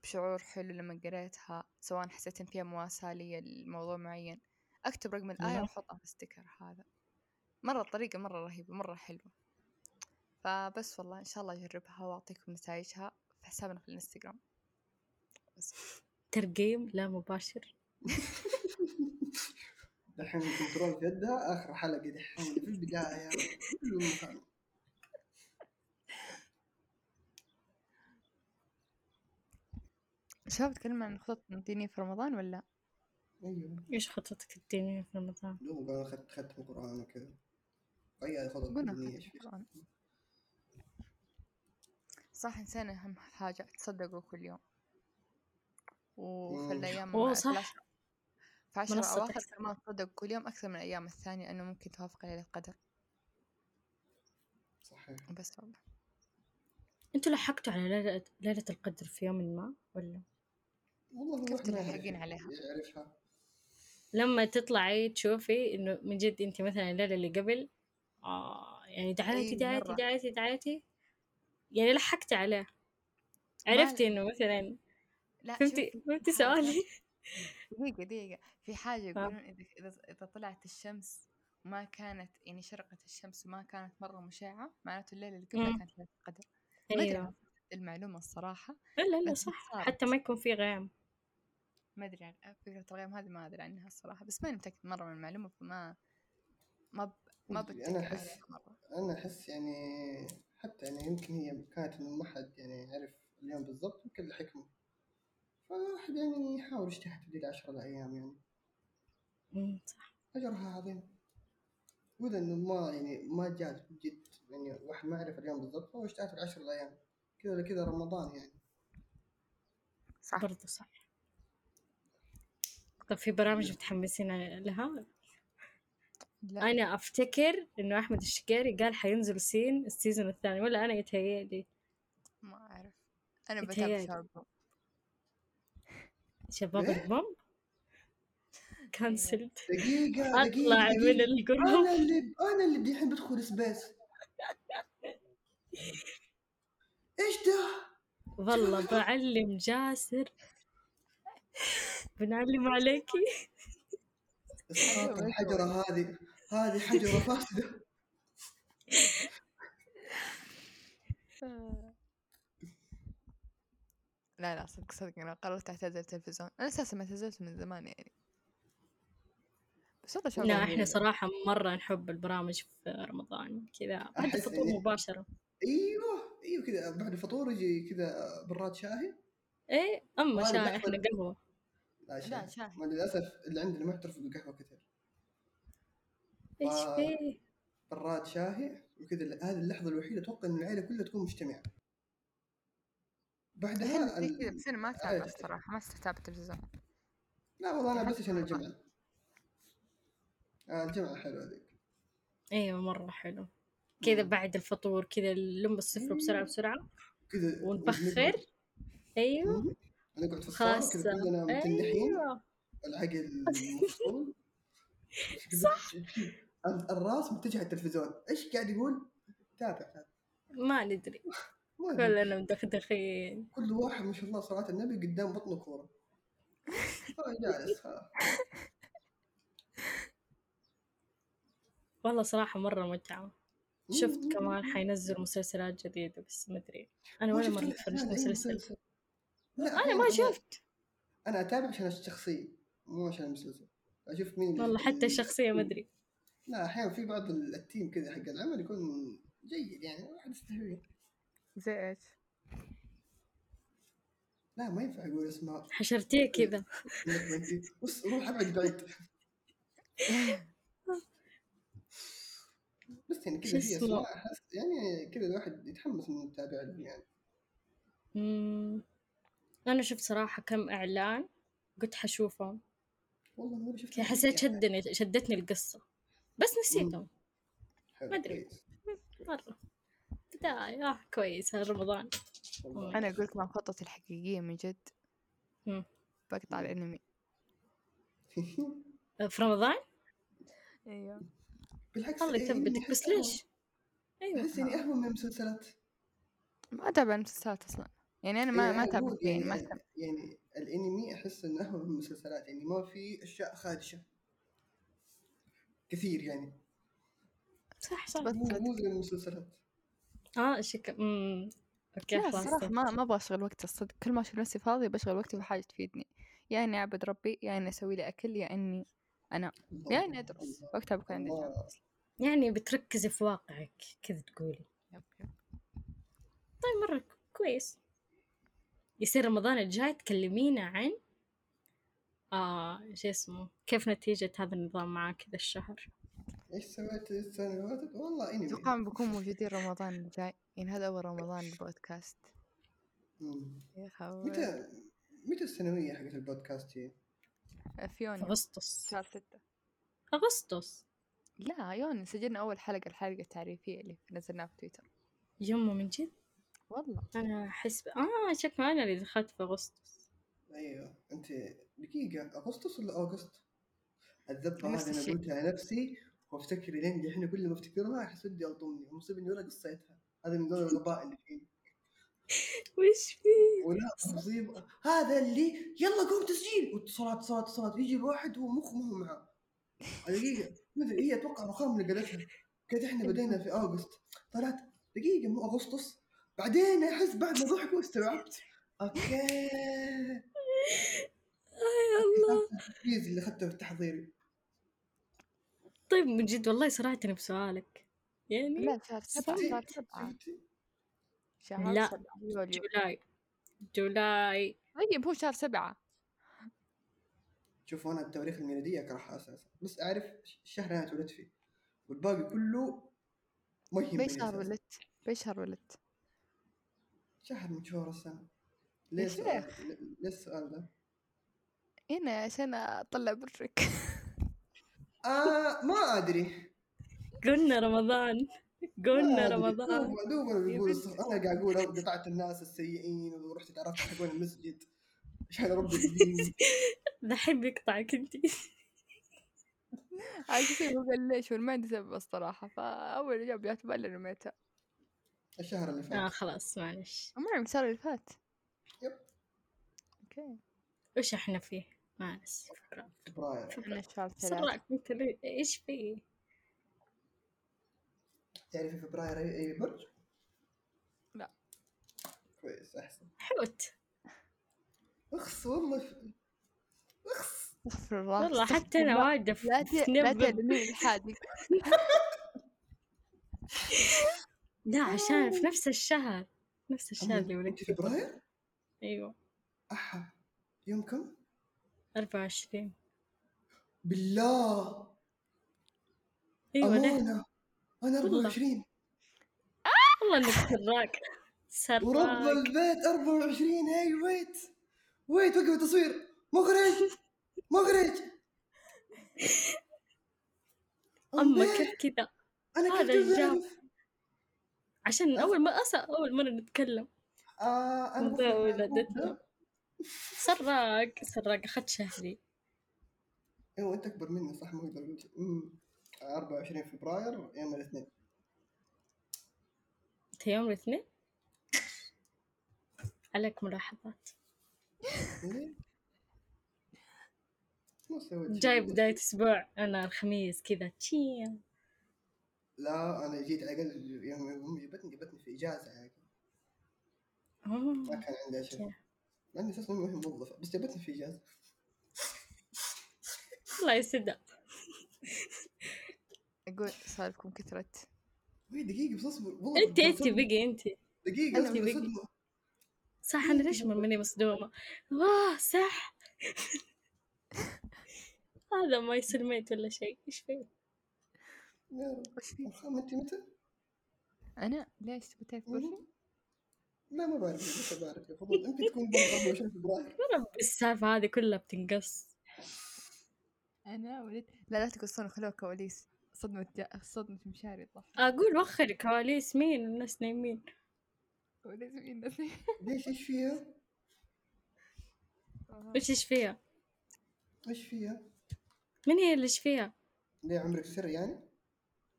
بشعور حلو لما قريتها سواء حسيت إن فيها مواساة لي لموضوع معين. أكتب رقم الآية مم. وأحطها في ال sticker هذا. مرة الطريقة مرة رهيبة مرة حلوة. فبس والله إن شاء الله أجربها وأعطيكم نتائجها في حسابنا في الإنستغرام. بس. ترقيم لا مباشر. دحين ال control في يدها آخر حلقة دحين في البداية كله مكان شباب تكلم عن خطط دينية في رمضان ولا؟ أيوه إيش خطتك الدينية في رمضان؟ دوم قالوا أخذت ختم القرآن وكذا أي خطط دينية صح نسينا أهم حاجة تصدقوا كل يوم وفي. الأيام في صح. في عشر أواخر. كمان تصدقوا كل يوم أكثر من الأيام الثانية لأنه ممكن توافق ليلة القدر صحيح بس والله أنتوا لحقتوا على ليلة, ليلة القدر في يوم ما ولا؟ والله كيف تلحقين عليها؟ يعرفها لما تطلعي تشوفي إنه من جد أنت مثلا الليلة اللي قبل آه يعني دعيتي دعيتي. دعيتي دعيتي يعني لحقتي عليه عرفتي إنه مثلا لا فهمتي فهمتي سؤالي؟ دقيقة دقيقة. في حاجة. يقولون إذا إذا إذا طلعت الشمس وما كانت يعني شرقت الشمس وما كانت مرة مشعة معناته الليلة اللي قبلها. كانت ليلة القدر. أيوه. المعلومة الصراحة لا لا صح. صارت. حتى ما يكون في غيم ما أدري عن فكرة الغيم هذه ما أدري عنها الصراحة بس ماني متأكد مرة من المعلومة فما ما ب... ما أنا أحس أنا أحس يعني حتى يعني يمكن هي كانت إنه ما حد يعني عرف اليوم بالضبط يمكن لحكمة. فالواحد يعني يحاول يجتهد في ذي العشرة الأيام يعني. مم، صح. أجرها عظيم. وإذا إنه ما يعني ما جات بجد يعني واحد ما يعرف اليوم بالضبط فهو اجتهد في العشر الأيام. كذا ولا كذا رمضان يعني. صح. برضو صح. طب في برامج متحمسين لها؟ لا. أنا أفتكر إنه أحمد الشقيري قال حينزل سين السيزون الثاني ولا أنا يتهيألي؟ ما أعرف. أنا بتابع شباب إيه؟ البوم كانسلد دقيقة أطلع دقيقة من دقيقة. الجروب. أنا اللي أنا اللي دحين بدخل سبيس إيش ده؟ والله بعلم جاسر. بنعلم عليكي الحجرة هذه. هذه حجرة فاسدة. لا لا صدق صدق أنا قررت أعتزل التلفزيون. أنا أساسا ما اعتزلت من زمان يعني. بس والله شغل لا. إحنا صراحة مرة نحب البرامج في رمضان كذا. بعد الفطور إني- مباشرة. أيوه أيوه كذا. بعد الفطور يجي كذا براد شاهي. إيه أما لحظة- إحنا قهوة. لا لا شاهي شاهي ما للأسف اللي عندنا ما يعترفوا بالقهوه كثير. إيش. فيه براد شاهي وكذا هذه اللحظة الوحيدة أتوقع إن العائله كلها تكون مجتمعة. بعدها ال- كذا بس أنا ما أتابع تختلف. الصراحة ما استتابع التلفزيون لا والله أنا بس عشان. الجمعة. آه الجمعة حلوة ذيك أيوه مرة حلو. كذا. بعد الفطور كذا نلم السفرة بسرعة بسرعة. كذا ونبخر. أيوه. نقعد في خاصة كذا كلنا متنحين أيوه. العقل مفصول. صح. الراس متجه على التلفزيون. إيش قاعد يقول؟ تابع تابع. ما ندري. كلنا مدخدخين كل واحد ما شاء الله صلاة النبي قدام بطنه كورة. جالس. والله صراحة مرة متعة. شفت. كمان حينزل مسلسلات جديدة بس ما أدري. أنا ما ولا مرة تفرجت مسلسل. لا أنا أحياناً ما شفت. أنا أتابع عشان الشخصية مو عشان المسلسل. أشوف مين والله حتى الشخصية ما أدري. لا أحيانا في بعض ال- التيم كذا حق العمل يكون جيد يعني واحد يستهويه. زي إيش لا ما ينفع أقول اسماء حشرتيه كذا. بص روح ابعد بعيد بس يعني كذا اسمه؟ أسماء أحس يعني كذا الواحد يتحمس إنه يتابع لهم يعني مم. أنا شفت صراحة كم إعلان قلت حشوفهم والله ما شفت كذا حسيت شدني شدتني القصة بس نسيتهم ما أدري. كويس. مرة بداية آه كويس رمضان. أنا لك ما خطتي الحقيقية من جد. بقطع الأنمي. في رمضان؟ أيوه. بالعكس الله يثبتك أحس بس أهون- ليش؟ أيوه. احس إني أهون من المسلسلات. ما أتابع المسلسلات أصلا. يعني أنا ما إيه، ما أتابع أقول يعني ما يعني, أتابع. يعني الأنمي أحس إنه أهون من المسلسلات. يعني ما في أشياء خادشة. كثير يعني. صح صح. مو زي المسلسلات. آه شك امم أوكي لا خلاص الصراحة ما ما أبغى أشغل وقت الصدق كل ما أشوف نفسي فاضية بشغل وقتي في حاجة تفيدني. يا إني أعبد ربي يا إني أسوي لي أكل يا إني أنا الله، يا إني أدرس. الله، وقتها بكون عندي الله. يعني بتركزي في واقعك كذا تقولي. يب يب. طيب مرة كويس. يصير رمضان الجاي تكلمينا عن آه شو اسمه كيف نتيجة هذا النظام معاك كذا الشهر؟ إيش سويت السنة اللي فاتت؟ والله انمي أتوقع بكون موجودين رمضان الجاي. يعني هذا أول رمضان البودكاست متى متى السنويه حقت البودكاست هي؟ في في يونيو أغسطس. شهر ستة. أغسطس؟ لا يونيو سجلنا أول حلقة الحلقة التعريفية اللي نزلناها في تويتر. يمه من جد؟ والله. أنا أحس ب... آه شكله أنا اللي دخلت في أغسطس. أيوه. أنت دقيقة أغسطس ولا اوغست؟ الذبه نفس هذه أنا. قلتها نفسي. وافتكر لين دحين كل ما افتكرها أحس ودي ألطمني. المصيبة إني ولا قصيتها. هذا من ضمن الغباء اللي فيني وش فيه؟ ولا مصيبة. هذا اللي يلا قوم تسجيل. واتصالات اتصالات اتصالات يجي الواحد هو مخ ما هو معاه دقيقة. ما أدري هي أتوقع رخام اللي قالتها قالت إحنا بدينا في August طلعت دقيقة مو أغسطس. بعدين أحس بعد ما ضحكوا استوعبت. okay. يا الله. اللي أخذته في التحضيري طيب من جد والله صراحتني بسؤالك يعني لا شهر سبعة؟ شهر سبعة؟ شهر لا. سبعة يوليو جولاي جولاي طيب هو شهر سبعة شوف أنا التواريخ الميلادية اكرهها أساسا بس أعرف الشهر اللي أنا اتولدت فيه والباقي كله ما يهمني بأي شهر. ولدت؟ بأي شهر ولدت؟ شهر من شهور السنة ليه يا السؤال ليه السؤال ده؟ هنا عشان أطلع برك آه ما أدري. قلنا رمضان. ما قلنا. رمضان. دوب دوب أنا بقول أنا قاعد أقول قطعت الناس السيئين ورحت تعرفت حقون المسجد. عشان اربي الدين؟ دحين بيقطعك أنت. عايز أسوي بقول ليش؟ ما عندي سبب الصراحة. فأول إجابة جات بالي رميتها الشهر اللي فات. آه خلاص معلش. عمري من الشهر اللي فات. yep. okay. وش إحنا فيه؟ ما اسف فبراير إحنا الشهر ثلاثة إيش فيه؟ تعرفي فبراير اي أي برج؟ لا. كويس أحسن. حوت. اخس والله اخس استغفر الله والله حتى أنا في لا في لا. تعلمين لا عشان في نفس الشهر. نفس الشهر اللي ولدت فبراير؟ أيوه. أحا. يوم كم؟ 24 بالله. أيوه أنا والله. 24 والله إنك سراق ورب سراق البيت 24 هاي ويت ويت وقف التصوير. مخرج. مخرج. أما امبارح كيف كذا أنا هذا كيف الجو. بعرف عشان أول ما أسا أول مرة نتكلم. آه أنا ده بفرح سراق سراق أخذت شهري. أيوه انت أكبر مني صح؟ ما أقدر أقول شيء. أمم، 24 فبراير يوم الاثنين. أنت يوم الاثنين؟ عليك ملاحظات. شيء. جاي. بداية أسبوع أنا الخميس كذا. تشيا. لا أنا جيت على يوم امي جابتني جابتني في إجازة يعني ما. كان عندي شيء. مع إني أساسا ما هي موظفه بس جابتني في إجازة. الله يسدها أقول سالفكم كثرت وي دقيقة بس أصبر. والله أنت أنت. بقي أنت. دقيقة بقي. صدمة. صح أنا ليش ماني مصدومة؟ واه صح. هذا ما يسلميت ولا شيء. إيش فيه؟ يا رب. وش في خام أنت متى؟ أنا؟ ليش تبي تعرف؟ لا ما بعرف بس بعرف. فضل يمكن تكون بعد 24 فبراير. يا رب السالفة هذه كلها بتنقص. أنا ولدت لا لا تقصون خلوها كواليس. صدمة جا... صدمة مشاري طف أقول وخر كواليس مين؟ الناس نايمين. كواليس مين؟ الناس ليش إيش فيها؟ إيش إيش فيها؟ إيش فيها؟ من هي اللي إيش فيها؟ ليه عمرك سر يعني؟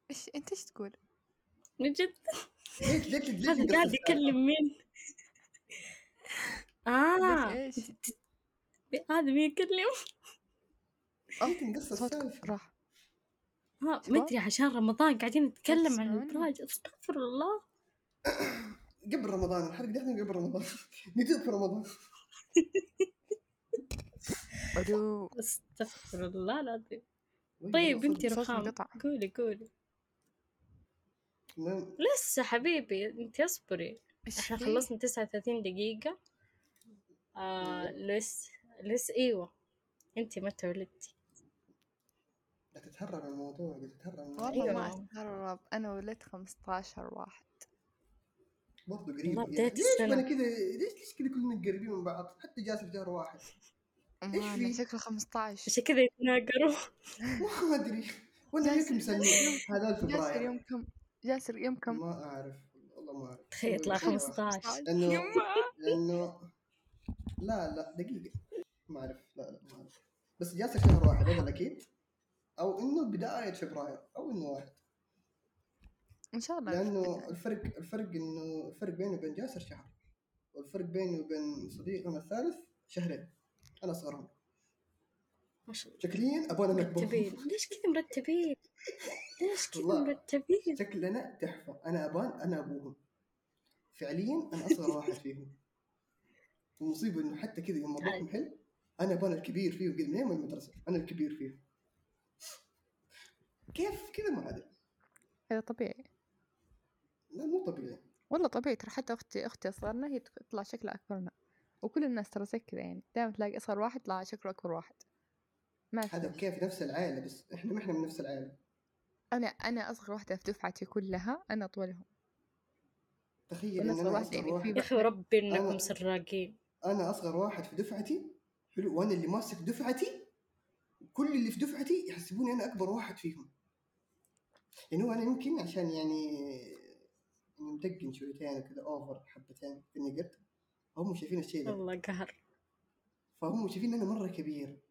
إيش أنت إيش تقول؟ من جد؟ ليش ليش ليش قاعد؟ يكلم مين؟ آه ليش إيش؟ هذا مين يكلم ليش نقص صوتك؟ راح ها شباب؟ مدري عشان رمضان قاعدين نتكلم عن تسمعوني؟ الابراج أستغفر الله قبل رمضان الحلقة دي إحنا قبل رمضان ندوب في رمضان ألو أستغفر الله العظيم طيب انتي صوت رخام انقطع. قولي قولي. ما- لسه حبيبي انتي اصبري إيش إحنا في؟ خلصنا 39 دقيقة آه لسه لسه إيوه. انتي متى ولدتي لا تتهرب من الموضوع لا تتهرب من الموضوع. والله ما. استغرب أنا ولدت 15 واحد. برضه قريب. يعني. ليش السنة. أنا كذا؟ ليش ليش كذا كلنا قريبين من بعض؟ حتى جالس في شهر واحد. ما إيش أنا في؟ شكله 15 عشان كذا يتناقروا ما أدري. ولا هيك جاسر- مسمي. هذا جاسر فبراير يوم كم؟ جاسر يوم كم؟ ما أعرف. والله ما أعرف. تخيل يطلع والله ما أعرف. 15 لأنه يما. لأنه لا لا دقيقة. ما أعرف لا لا ما أعرف. بس جالس شهر واحد هذا الأكيد. أو إنه بداية فبراير أو إنه واحد. إن شاء الله لأنه الفرق الفرق إنه الفرق بيني وبين جاسر شهر. والفرق بيني وبين صديقنا الثالث شهرين. أنا اصغرهم ما شاء الله. شكليا اكبر مرتبين. ليش كذا مرتبين؟ ليش كذا. مرتبين؟ شكلنا تحفة. أنا ابان أنا أبوهم. فعليا أنا أصغر واحد فيهم. المصيبه إنه حتى كذا يوم ابوهم حل أنا ابان الكبير فيهم كذا من أيام المدرسة أنا الكبير فيهم كيف؟ كذا ما أدري. هذا طبيعي. لا مو طبيعي. والله طبيعي ترى حتى أختي أختي اصغرنا هي تطلع شكلها أكبر منها. وكل الناس ترى زي كذا يعني دائما تلاقي أصغر واحد طلع شكله أكبر واحد. ما في. هذا كيف؟ نفس العائلة بس إحنا ما إحنا من نفس العائلة. أنا أنا أصغر واحدة في دفعتي كلها أنا اطولهم تخيل أنا أصغر يعني واحد. يا أخي وربي إنكم سراقين. أنا أصغر واحد في دفعتي حلو وأنا اللي ماسك دفعتي كل اللي في دفعتي يحسبوني أنا أكبر واحد فيهم. يعني هو أنا يمكن عشان يعني يعني مدقن شويتين وكذا اوفر حبتين في النقد هم شايفين الشيء ده. والله قهر. فهم شايفين أنا مرة كبير.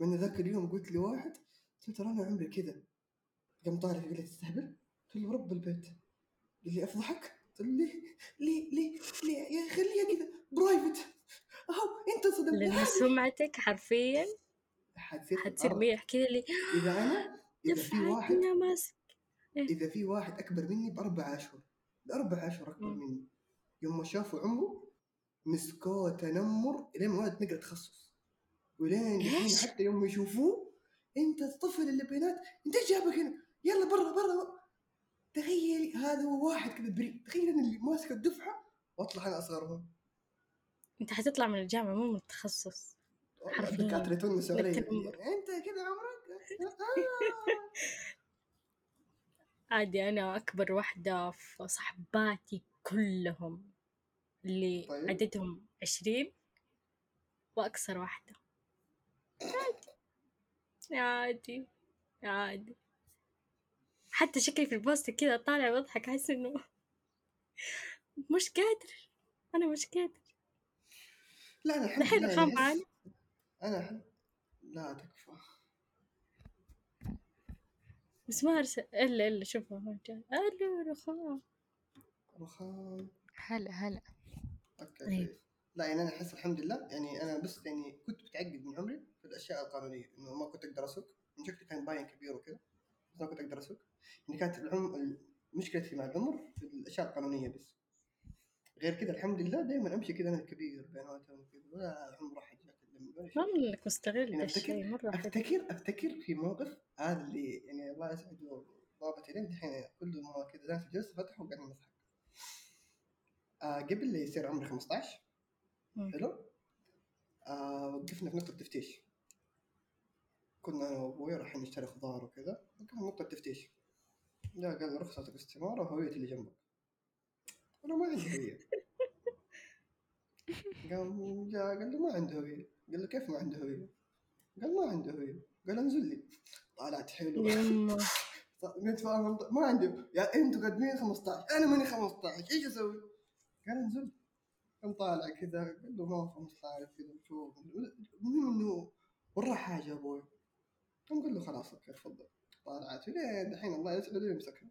من ذاك اليوم قلت لواحد قلت له ترى أنا عمري كذا. قام طالع قال لي تستهبل؟ قلت له رب البيت. قال لي أفضحك؟ قلت له ليه؟ ليه؟ ليه؟ ليه؟ يا خليها كذا. برايفت أهو أنت صدمت لأن سمعتك حرفيا الأرض. ميح كذا اللي إذا أنا إذا في واحد ماسك. إذا في واحد أكبر مني بأربع أشهر بأربع أشهر أكبر. مني. يوم ما شافوا عمره مسكوه تنمر لين ما ولد نقرأ تخصص. ولين؟ حتى يوم يشوفوه أنت الطفل اللي بينات أنت إيش جابك هنا؟ يلا برا برا. تخيل هذا هو واحد كذا بريء تخيل أنا اللي ماسك الدفعة وأطلع أنا أصغرهم. أنت حتطلع من الجامعة مو من التخصص حرفياً. علي للتنمر. أنت كذا عمرك. عادي أنا أكبر واحدة في صحباتي كلهم اللي طيب. عددهم عشرين وأكثر واحدة عادي عادي عادي حتى شكلي في البوست كذا طالع واضحك أحس إنه مش قادر أنا مش قادر لا أنا الحمد دحين لله رخام يعني معانا أحس- أنا الحمد لا تكفى. بس ما أرسل إلا إلا شوفوا جاي. ألو رخام. رخام. هلا هلا. okay. كويس. لا يعني أنا أحس الحمد لله. يعني أنا بس يعني كنت متعقد من عمري في الأشياء القانونية إنه ما كنت أقدر أسوق. من شكلي كان باين كبير وكذا بس ما كنت أقدر أسوق. يعني كانت العم مشكلتي مع العمر في الأشياء القانونية بس. غير كذا الحمد لله دائما أمشي كذا أنا كبير بيناتهم كذا ولا عمر احد انك مستغل يعني ذا افتكر الشيء افتكر أفتكر في موقف هذا اللي يعني الله يسعده ضابط الين دحين كل ما كذا ناس جلسة فتحوا وقاعدين نضحك آه قبل لا يصير عمري 15 مم. حلو؟ آه وقفنا في نقطة تفتيش كنا أنا وابوي رايحين نشتري خضار وكذا وقفنا في نقطة تفتيش جاء قال رخصة الاستمارة وهويتي اللي جنبك. أنا ما عندي هوية. قام جاء قال له ما عنده هوية. قال له كيف ما عنده هوية؟ قال ما عنده هوية. قال انزل لي. طلعت حلو يما نتفاهم. ما عنده. يا أنتوا قادمين 15 أنا ماني 15 إيش أسوي؟ قال انزل. قام طالع كذا. قال له ما هو 15 كذا. شوف. المهم إنه وراه حاجة أبوي. قام قال له خلاص أوكي تفضل. طالعت. لين دحين الله يسعده يمسكها.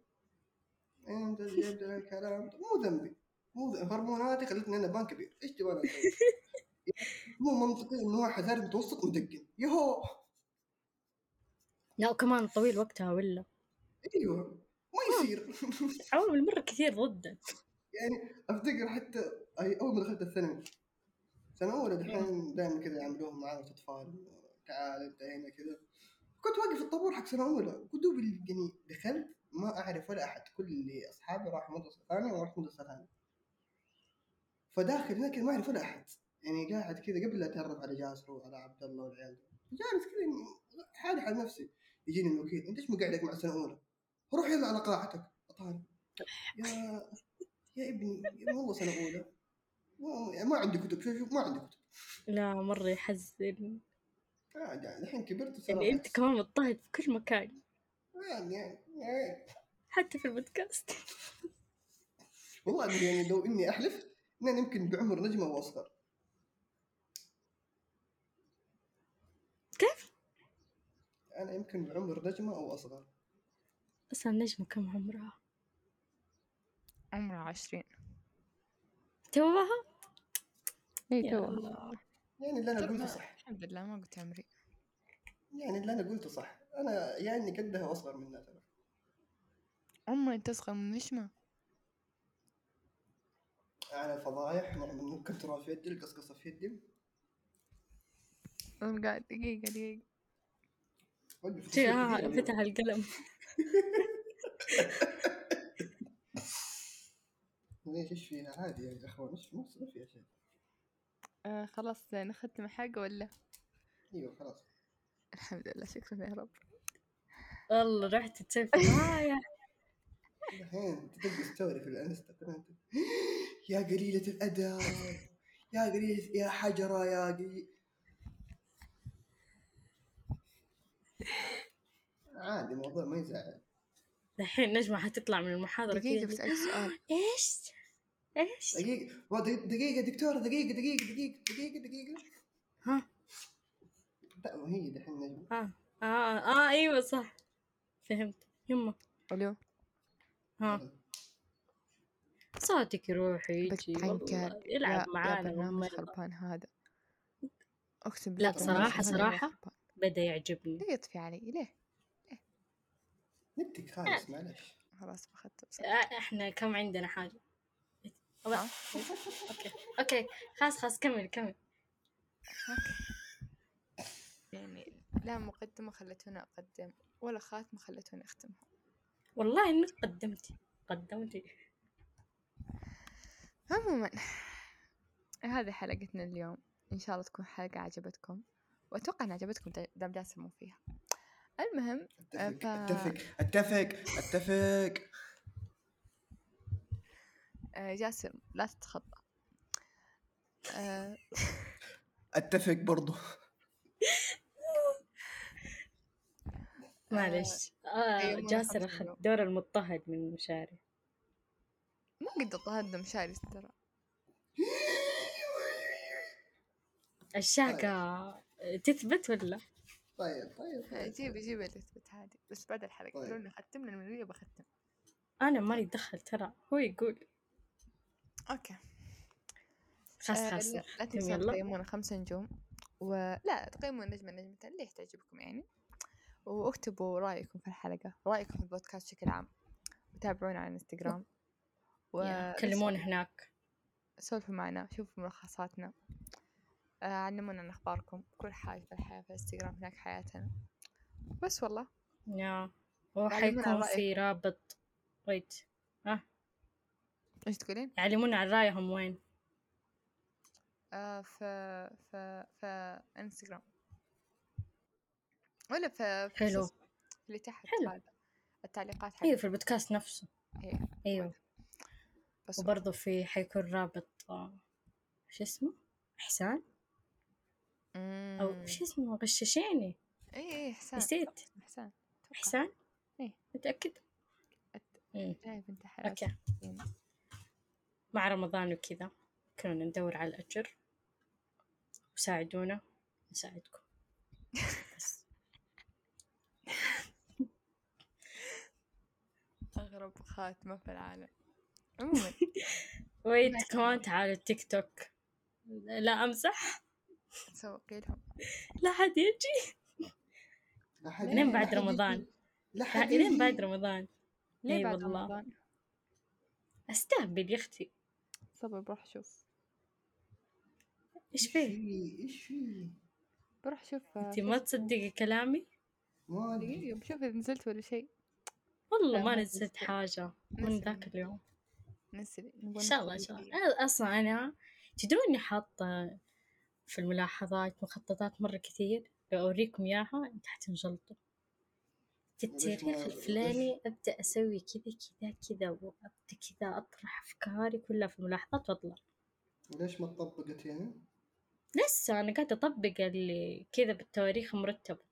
انت لي الكلام مو ذنبي. مو هرموناتي خلتني أنا بان كبير. إيش تبغى؟ مو منطقي إنه واحد ثالث متوسط مدقن. يهو! لا وكمان طويل وقتها ولا؟ أيوه. ما يصير. عوامل مرة كثير ضده. يعني أفتكر حتى أول ما دخلت الثانوي. سنة أولى دحين دائما كذا يعملوهم معانا أطفال تعال أنت هنا كذا. كنت واقف في الطابور حق سنة أولى ودوب يعني دخلت ما أعرف ولا أحد كل اللي أصحابي راحوا مدرسة ثانية ورحت مدرسة ثانية. فداخل هناك ما أعرف ولا أحد. يعني قاعد كذا قبل لا أتعرف على جاسر وعلى عبد الله والعيال. جالس كذا حالي حال نفسي. يجيني الوكيل أنت إيش مقعدك مع سنة أولى؟ روح يلا على قاعتك. أطالع يا يا ابني والله سنة أولى. ما- ما عندي كتب شوف شوف ما عندي كتب. لا مرة يحزن. الحين كبرت وصار يعني أنت. كمان مضطهد في كل مكان. يعني يعني. حتى في البودكاست. والله يعني لو إني أحلف ان أنا يمكن بعمر نجمة وأصغر. كيف؟ أنا يمكن بعمر نجمة أو أصغر. أصلا نجمة كم عمرها؟ عمره عشرين. توها؟ اي يا تو الله. يعني اللي أنا قلته صح. الحمد لله ما قلت عمري. يعني اللي أنا قلته صح. أنا يعني قدها وأصغر منها ترى. أمي أنت أصغر من نجمة على الفضايح نعمل نكت ترى في يدي القصقصة في يدي. قاعد دقيقة دقيقة. شي اليوم. فتح القلم. ليش إيش فيها عادي يا أخوان إيش في ما فيها شيء. آه خلاص نختم حاجة ولا؟ أيوه خلاص. الحمد لله شكرا يا رب. والله رحت معايا الحين تلقى ستوري في الانستغرام. يا قليلة الأدب يا قليلة يا حجرة يا قليل عادي الموضوع ما يزعل. الحين نجمة حتطلع من المحاضرة دقيقة بسألك سؤال. إيش؟ إيش؟ دقيقة دقيقة دقيقة دكتورة دقيقة دقيقة دقيقة دقيقة دقيقة. ها. لا ما هي دحين نجمة. آه. آه آه إيوه صح. فهمت. يما. ألو ها. صوتك يروح ويجي بتعنكر يلعب يا, معانا برنامج ومرة. خربان هذا. أقسم لا، صراحة- صراحة. خربان. بدأ يعجبني. ليه يطفي علي ليه؟ نتك خالص معلش خلاص بخدت آه، إحنا كم عندنا حاجة؟ okay okay خلاص خلاص كمل كمل. يعني لا مقدمة خلتوني أقدم ولا خاتمة خلتوني أختمها. والله إنك قدمتي قدمتي. عموما هذه حلقتنا اليوم. إن شاء الله تكون حلقة عجبتكم. وأتوقع إن عجبتكم دا- دام جاسم مو فيها. المهم أتفق ف- أتفق أتفق أتفق. آه، جاسم لا تتخطى. آه، أتفق برضو. معلش. آه أيوة، مرة جاسر أخذ. دور المضطهد من المشاري. ما قد اضطهدنا مشاري ترى الشاقة تثبت ولا؟ طيب طيب طيب. جيبي جيبي اللي تثبت عادي بس بعد الحلقة. طيب. قولوا لي ختمنا المنوية بختم أنا مالي دخل ترى. هو يقول. أوكي. خلاص آه، خلاص لا, تنسون تقيمونا خمسة نجوم. ولا تقيموا نجمة نجمتين اللي تعجبكم يعني؟ واكتبوا رأيكم في الحلقة رأيكم في البودكاست بشكل عام. وتابعونا على الانستغرام. كلمونا هناك. سولفوا معنا شوفوا ملخصاتنا. آه، علمونا عن أخباركم. كل حاجة في الحياة في الانستغرام هناك حياتنا. بس والله. يا هو علمونا حيكون رأيك. في رابط ويت إيش تقولين؟ يعلمونا عن رأيهم وين. آه في في في إنستغرام. ولا في حلو. اللي تحت حلو. هذا التعليقات أيوه حقت في البودكاست نفسه. إيه، أيوه بس وبرضه في حيكون رابط شو اسمه؟ إحسان أو مم. شو اسمه؟ غششيني. اي اي احسان نسيت. احسان أتوقع. إحسان إيه. متأكد؟ أت- بنت حلال أوكي. مع رمضان وكذا. كنا ندور على الأجر. وساعدونا. نساعدكم. بس اغرب خاتمة في العالم. عموما. ويت. كمان تعالوا التيك توك. لا أمزح؟ نسوقي لهم. لا حد يجي. لا حد لين بعد رمضان. لا حد لين. بعد رمضان. ليه إي بعد والله. رمضان؟ أستهبل يا أختي. صبر بروح أشوف إيش إيش فيه؟ في إيش في بروح أشوف أنت ما تصدقي كلامي؟ ما أدري. دقيقة بشوف إذا نزلت ولا شيء. والله ما نزلت. حاجة من. ذاك اليوم. نزلي إن شاء الله إن شاء الله. أنا أصلا أنا تدرون إني حاطة في الملاحظات مخططات مرة كثير. لو أوريكم إياها أنت حتنجلطوا في التاريخ الفلاني أبدأ أسوي كذا كذا كذا وأبدأ كذا أطرح أفكاري كلها في الملاحظات وأطلع. ليش ما تطبقت يعني؟ لسه أنا قاعدة أطبق اللي كذا بالتواريخ مرتبة.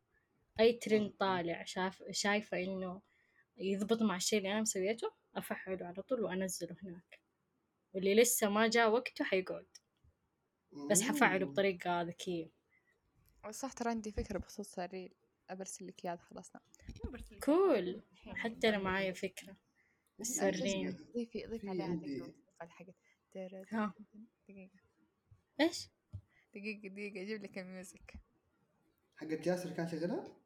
أي ترند طالع شاف شايفة إنه يضبط مع الشيء اللي أنا مسويته أفعله على طول وأنزله هناك واللي لسه ما جاء وقته حيقعد بس حفعله. بطريقة ذكية صح ترى عندي فكرة بخصوص الريل أبرسل لك إياه خلصنا لك cool. حتى أنا معايا فكرة في- وريني. ضيفي ضيفي في عليها حقت. دقيقة إيش؟ دقيقة دقيقة أجيب لك الميوزك حقت جاسر كان شغلها؟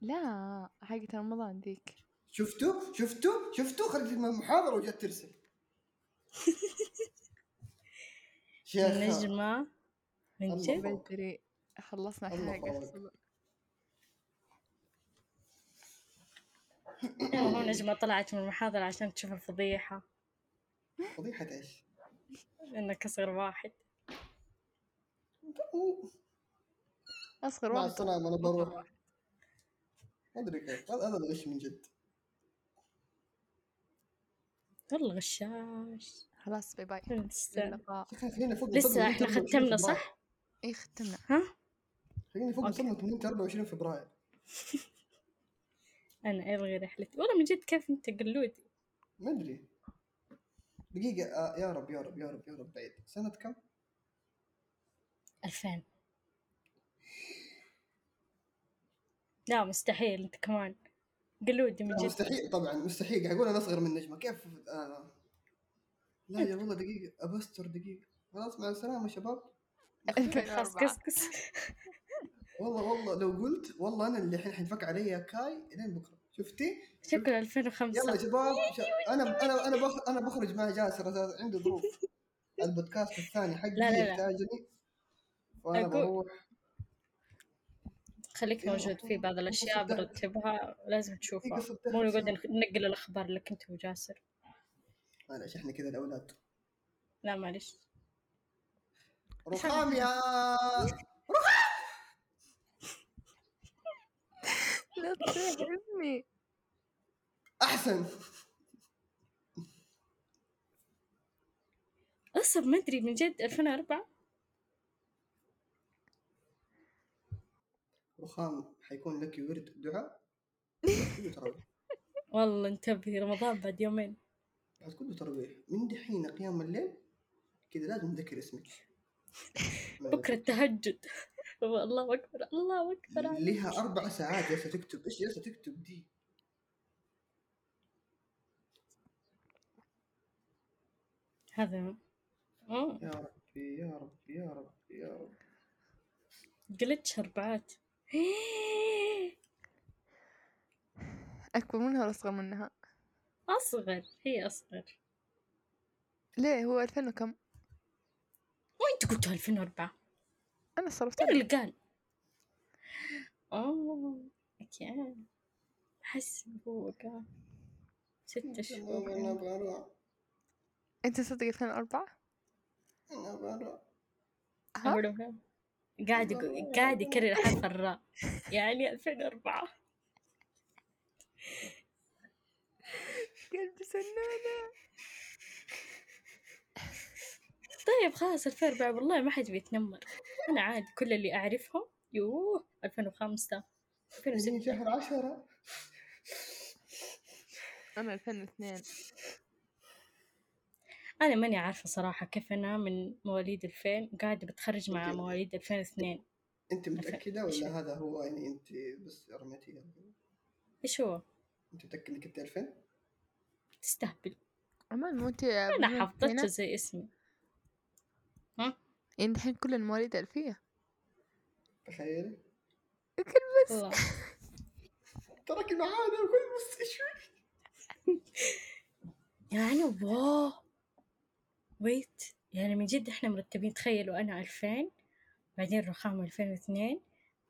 لا حقت رمضان ذيك شفتوا؟ شفتوا؟ شفتوا؟ خرجت من المحاضرة وجت ترسل. شيخة. النجمة من جد. بدري خلصنا. أيوة، هو نجمة طلعت من المحاضرة عشان تشوف الفضيحة. فضيحة إيش؟ إنك أصغر واحد. أصغر مع واحد. السلامة أنا أصغر بروح. ما أدري كيف. هذا هذا الغش من جد. والله غشاش. خلاص باي باي. لسه اللقاء فوق إحنا ختمنا صح؟ إيه ختمنا. ها؟ خلينا فوق أوكي. صرنا 24 فبراير. أنا أبغي رحلتي. والله من جد كيف أنت قلودي ما أدري. دقيقة آه يا رب يا رب يا رب يا رب. بعيد. سنة كم؟ ألفين. لا مستحيل أنت كمان. قلودي من جد مستحيل طبعا مستحيل. قاعد أقول أنا أصغر من نجمه كيف؟ آه. لا يا والله دقيقة. أبستر دقيقة. خلاص مع السلامة شباب. خلاص قصقص. والله والله لو قلت والله أنا اللي الحين حينفك علي يا كاي لين بكرة. شفتي؟ شكرا 2005 يلا شباب. أنا أنا أنا بخ... أنا بخرج مع جاسر. عنده ظروف. البودكاست الثاني حقي لا، لا، لا. يحتاجني. وأنا بروح. خليك يا موجود في بعض الأشياء. برتبها لازم تشوفها. إيه،. مو نقعد ننقل الأخبار لك أنت وجاسر. معلش إحنا كذا الاولاد لا معلش رخام يا لا تصيح أمي. أحسن. أصلا ما أدري من جد 2004 رخام حيكون لك ورد دعاء؟ كله تراويح والله انتبهي رمضان بعد يومين. بعد كله تراويح من دحين قيام الليل كذا لازم نذكر اسمك. بكرة التهجد. الله أكبر الله أكبر. لها أربع ساعات جالسة تكتب. إيش جالسة تكتب دي؟ هذا. يا ربي يا ربي يا ربي يا ربي. جلتش أربعات. اكبر منها ولا أصغر منها؟ أصغر هي أصغر. ليه هو 2000 وكم؟ وأنت قلتوا 2004 أنا صرفت مين اللي قال؟ أوه أوكي. أحس هو قال ستة شهور. أنت صدق 2004 أنا بروح. ها؟ أمره. قاعد قاعد يكرر حرف الراء. يعني 2004 قلبي سنانة. طيب خلاص 2004 والله ما حد بيتنمر. أنا عادي كل اللي أعرفهم يوه 2005 من 2006 شهر عشرة. أنا 2002 أنا ماني عارفة صراحة كيف أنا من مواليد 2000 وقاعدة بتخرج مع. مواليد 2002 انت متأكدة إيش ولا هذا هو يعني انت بس رميتيها إيش هو؟ انت متأكد إنك انت 2000 تستهبل. أمان مو انت أنا حفظته زي اسمي. يعني الحين كل المواليد ألفية. تخيلي. والله تراكي معانا في المستشفى يعني واو. ويت يعني من جد إحنا مرتبين تخيلوا أنا 2000 بعدين رخام 2002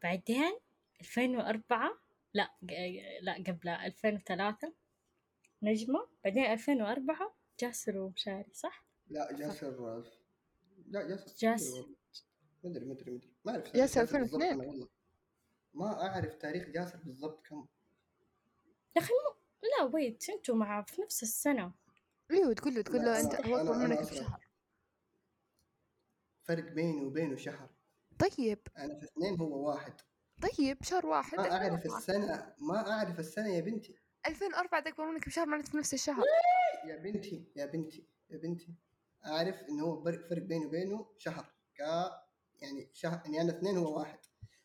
بعدين 2004 لا ق- لا قبلها 2003 نجمة بعدين 2004 جاسر ومشاري صح؟ لا جاسر لا جاسر جاس- كبير والله. مدري مدري مدري ما أعرف جاسر تاريخ بالضبط 2002. أنا والله ما أعرف تاريخ جاسر بالضبط كم يا أخي مو لا ويت أنتوا مع في نفس السنة أيوه تقول له تقول له أنت هو اكبر منك. بشهر. فرق بيني وبينه شهر. طيب. أنا في اثنين هو واحد. طيب شهر واحد. ما أعرف 2004 السنة ما أعرف السنة يا بنتي. 2004 أكبر منك بشهر معناته في نفس الشهر. يا بنتي يا بنتي يا بنتي. أعرف انه هو فرق فرق بيني وبينه شهر. ك يعني شهر يعني أنا اثنين هو واحد.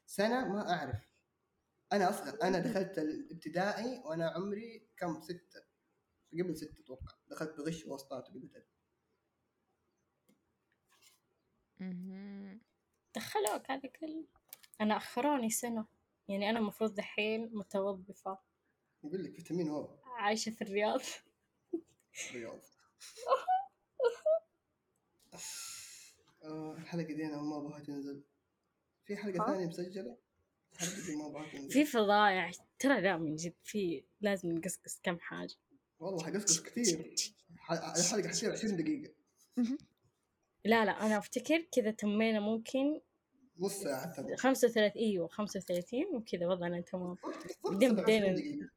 سنة ما أعرف. أنا أصغر أنا دخلت الابتدائي وأنا عمري كم؟ ستة. قبل ستة أتوقع. دخلت بغش واسطات وقلت. دخلوك هذا كله أنا اخروني سنة. يعني أنا المفروض دحين متوظفة. يقول لك فيتامين واو. عايشة في الرياض. رياض. آه، الحلقة دي أنا ما أبغاها تنزل. في حلقة ها؟ ثانية مسجلة؟ الحلقة دي ما أبغاها تنزل. في فضايع ترى لا من جد في لازم نقصقص كم حاجة. والله حقصقص كثير. ح- الحلقة حتصير 20 دقيقة. لا لا أنا أفتكر كذا تمينا ممكن نص خمسة وثلاثين أيوة خمسة وثلاثين وكذا وضعنا تمام بعدين 27 بدينا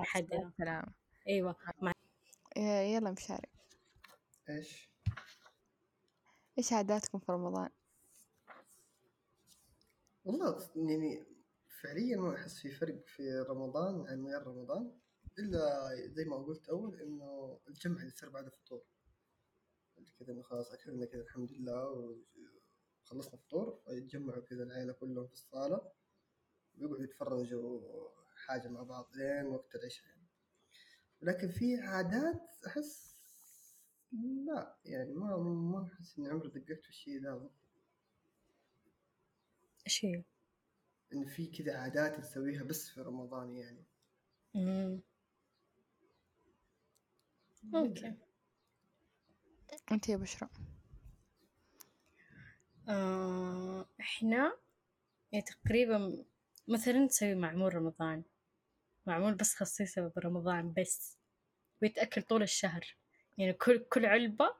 نحدد مع أيوة مع يا- يلا مشاري إيش؟ إيش عاداتكم في رمضان؟ والله يعني فعليا ما أحس في فرق في رمضان عن غير رمضان. إلا زي ما قلت أول إنه الجمع اللي يصير بعد الفطور كذا إنه خلاص أكلنا كذا الحمد لله وخلصنا فطور فيتجمعوا كذا العيلة كلهم في الصالة. ويقعدوا يتفرجوا حاجة مع بعض لين وقت العشاء يعني. لكن في عادات أحس لا يعني ما ما أحس إني عمري دققت في الشيء ذا. إيش هي؟ إن في كذا عادات نسويها بس في رمضان يعني. أوكي. أنت يا بشرى. آه إحنا يعني تقريبا مثلا نسوي معمول رمضان. معمول بس خصيصة برمضان بس. ويتأكل طول الشهر. يعني كل كل علبة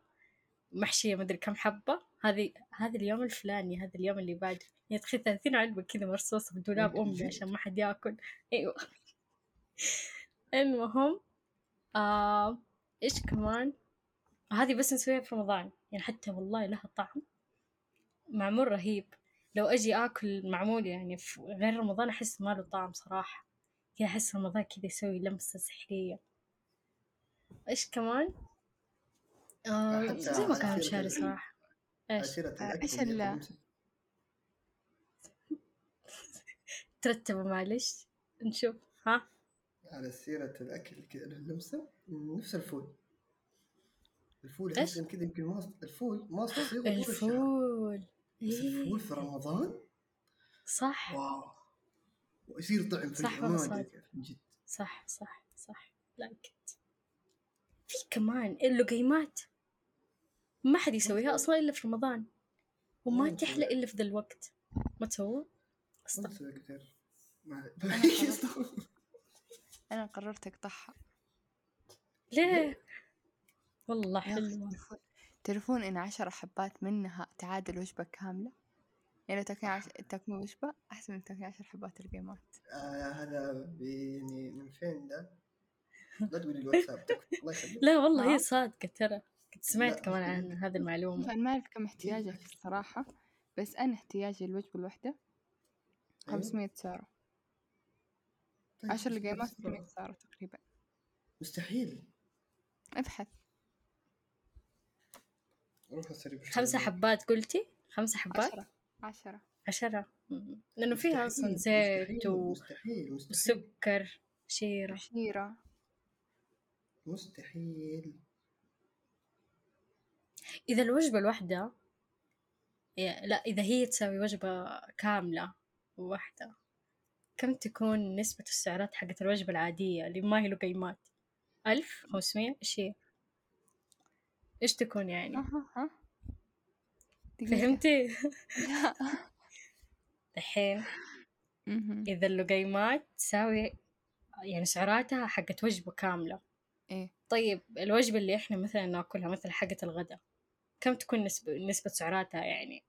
محشية مدري كم حبة. هذه هذا اليوم الفلاني هذا اليوم اللي بعد. يعني تخيل ثلاثين علبة كذا مرصوصة في دولاب أمي عشان ما حد ياكل. أيوة. المهم آه إيش كمان؟ هذه بس نسويها في رمضان. يعني حتى والله لها طعم. معمول رهيب. لو أجي آكل معمول يعني في غير رمضان أحس ما له طعم صراحة. كذا أحس رمضان كذا يسوي لمسة سحرية. إيش كمان؟ آه زي ما كان عشيرة الأكل إيش؟ اللي ال- المسجد. ترتبوا معلش. نشوف. ها؟ على سيرة الأكل كذا له لمسة نفس الفول. الفول إن كذا يمكن ما الفول ما الفول. بس الفول في إيه. رمضان؟ صح. واو. ويصير طعم صح ما جد. صح صح صح. لا كنت في كمان اللقيمات. ما حد يسويها أصلا إلا في رمضان. وما ما تحلى. إلا في ذا الوقت. ما تسووا ما نسوي كثير. ما أنا قررت أقطعها. ليه؟ والله حلوة. تعرفون- إن عشرة حبات منها تعادل وجبة كاملة. يعني لو تاكلين عش... تاكلين وجبة أحسن من تاكلين عشر حبات القيمات آه هذا يعني من فين ده؟ لا تقولي الواتساب تكفى. الله يخليك. لا والله؟ هي صادقة ترى. كنت سمعت لا. كمان عن هذه المعلومة. أنا ما أعرف كم احتياجك الصراحة بس أنا احتياجي الوجبة الواحدة أيوة. 500 سعرة. طيب، عشر بس- لقيمات 600 سعرة تقريبا. مستحيل. ابحث. روح. خمسة حبات قلتي؟ خمسة حبات؟ عشرة عشرة. عشرة. لأنه فيها أصلا زيت مستحيل و- مستحيل مستحيل. وسكر شيرة. عشيرة مستحيل. إذا الوجبة الواحدة لا إذا هي تساوي وجبة كاملة واحدة كم تكون نسبة السعرات حقت الوجبة العادية اللي ما هي لقيمات؟ ألف خمسمية إيش هي إيش تكون يعني؟ أها. فهمتي؟ لا الحين. إذا اللقيمات تساوي يعني سعراتها حقت وجبة كاملة. إيه. طيب الوجبة اللي إحنا مثلا ناكلها مثل حقت الغداء كم تكون نسبة نسبة سعراتها يعني؟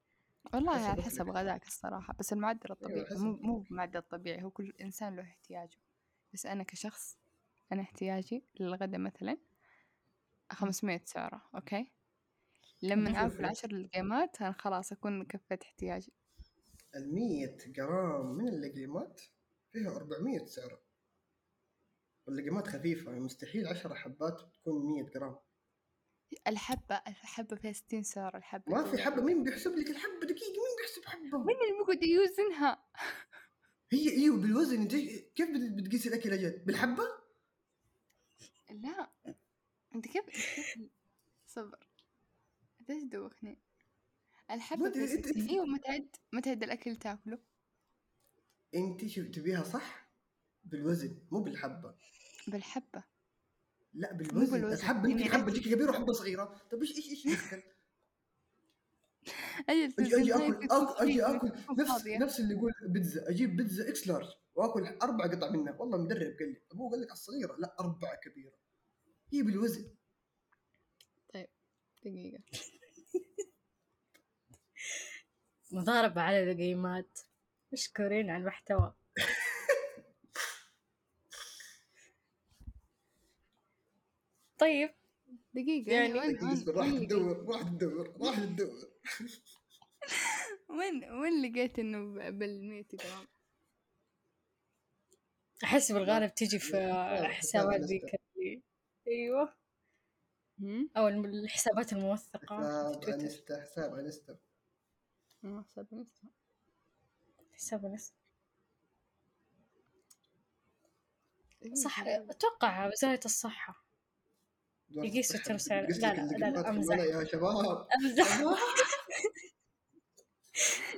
والله على أكلك. حسب غداك الصراحة بس المعدل الطبيعي حسب. مو مو بمعدل طبيعي هو كل إنسان له احتياجه بس أنا كشخص أنا احتياجي للغدا مثلا 500 سعرة أوكي لما. آكل عشر لقيمات أنا خلاص أكون كفيت احتياجي ال 100 جرام من اللقيمات فيها 400 سعرة واللقيمات خفيفة يعني مستحيل 10 حبات تكون 100 جرام الحبة الحبة فيها 60 سعرة الحبة ما في. حبة مين بيحسب لك الحبة؟ دقيقة مين بيحسب حبة؟ مين اللي بيقعد يوزنها؟ هي إيوه بالوزن. انت كيف بت- بتقيس الأكل أجل بالحبة؟ لا. أنت كيف صبر؟ إيش دوخني؟ الحبة ما أدري، فيها أنت- 60 أيوة ما تعد ما تعد الأكل اللي تاكله. أنت شو تبيها صح؟ بالوزن مو بالحبة. بالحبة. لا بالوزن, بالوزن. الحبة يمكن يعني أنت- تجيك كبيرة وحبة صغيرة. طيب إيش إيش إيش أجي أجي آكل أجي آكل. نفس. نفس اللي يقول بيتزا. أجيب بيتزا إكس لارج وآكل أربع قطع منها. والله مدرب قال لي. طب هو قال لك على الصغيرة؟ لا أربعة كبيرة. هي بالوزن. دقيقة. مضاربة على اللقيمات مشكورين على المحتوى. طيب. دقيقة يعني وين راح تدور راح تدور راح تدور. وين وين لقيت إنه ب- بالمية جرام أحس بالغالب تجي في حساب- حسابات حساب ذيك؟ أو الم- الحسابات الموثقة. في حساب أنستا حساب أنستا. آه، حساب أنستا. حساب دقيقة. صح أتوقع وزارة الصحة. ترى سعر- بتقيس لا، لا، لا، لا،. الولاء يا شباب؟ أمزح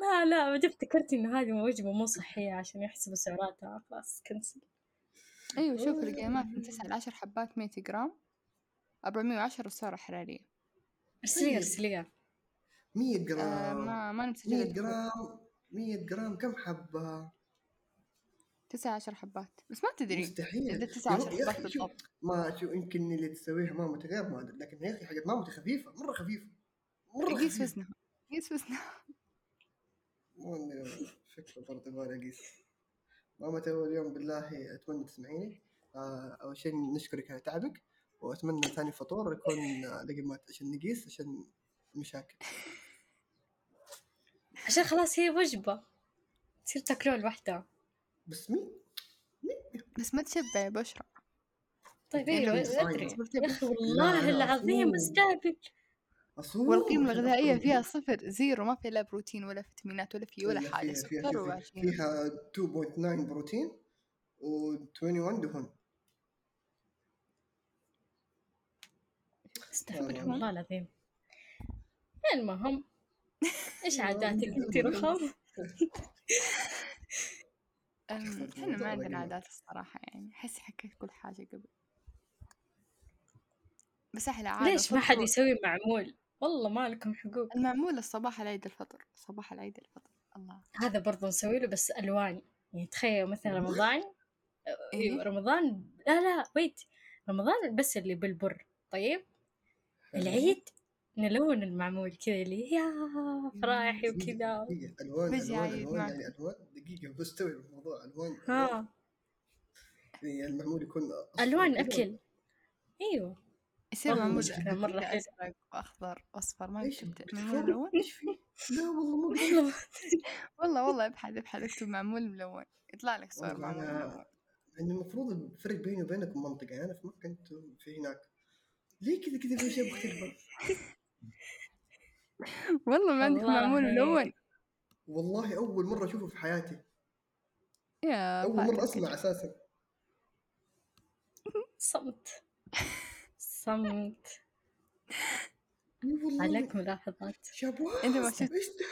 لا لا بعدين افتكرت إنه هذه وجبة مو صحية عشان يحسبوا سعراتها. خلاص كنسل. أيوة شوف القيمات. من تسعة لعشر حبات مية جرام أربعمية وعشرة سعرة حرارية ارسلي طيب. ارسليها. 100 آه جرام. ما ما 100 مسجلة جرام 100 جرام كم حبة؟ تسعة عشر حبات بس ما تدري. مستحيل. تسعة هو- عشر حبات بالضبط. ما شو يمكن اللي تسويها مامتي غير ما أدري لكن يا أخي حاجات مامتي خفيفة مرة خفيفة مرة قيس وزنها قيس وزنها مو إني فكرة برضه يبغالي اقيس مامتي اول يوم بالله أتمنى تسمعيني. آه، أول شيء نشكرك على تعبك وأتمنى ثاني فطور يكون آه، لقمات عشان نقيس عشان مشاكل. عشان خلاص هي وجبة. تصير تاكلوها لوحدها بس مين بس ما تشبع يا بشرى طيب أيوه. أدري يا. أخي والله العظيم. استهبل والقيمة الغذائية. فيها صفر زيرو ما في لا بروتين ولا فيتامينات ولا في ولا لا، حاجة فيها فيها سكر فيها, فيها 2.9 بروتين و21 دهون استهبل آه. والله العظيم المهم إيش عاداتك أنت رخام إحنا ما عندنا. عادات الصراحة يعني. أحس حكيت كل حاجة قبل. بس أحلى عادة ليش ما حد. يسوي معمول؟ والله ما لكم حقوق. المعمول الصباح العيد الفطر. صباح العيد الفطر. الله. هذا برضو نسوي له بس ألوان. يعني تخيل مثلا رمضان إيه؟ أيوه رمضان لا لا ويت رمضان بس اللي بالبر. طيب؟ العيد نلون المعمول كذا اللي يا فرايحي وكذا. دقيقة ألوان ألوان ألوان. يعني ألوان. دقيقة بستوعب الموضوع. ألوان ها. يعني المعمول يكون ألوان. أكل. أيوه. يصير والله معمول مرة حلو. أزرق وأخضر وأصفر ما إيش؟ ملون إيش في؟ لا والله مو والله والله والله ابحث ابحث. اكتب معمول ملون. يطلع لك صور معمول أنا- ملون. يعني المفروض الفرق بيني وبينكم منطقة يعني أنا في مكة أنتم في هناك ليه كذا كذا في أشياء مختلفة؟ والله ما عندك معمول والله. ملون. والله أول مرة أشوفه في حياتي. يا أول مرة. أسمع أساسا. صمت. صمت. عليك ملاحظات. شابوه أنت ما شفت- إيش ده؟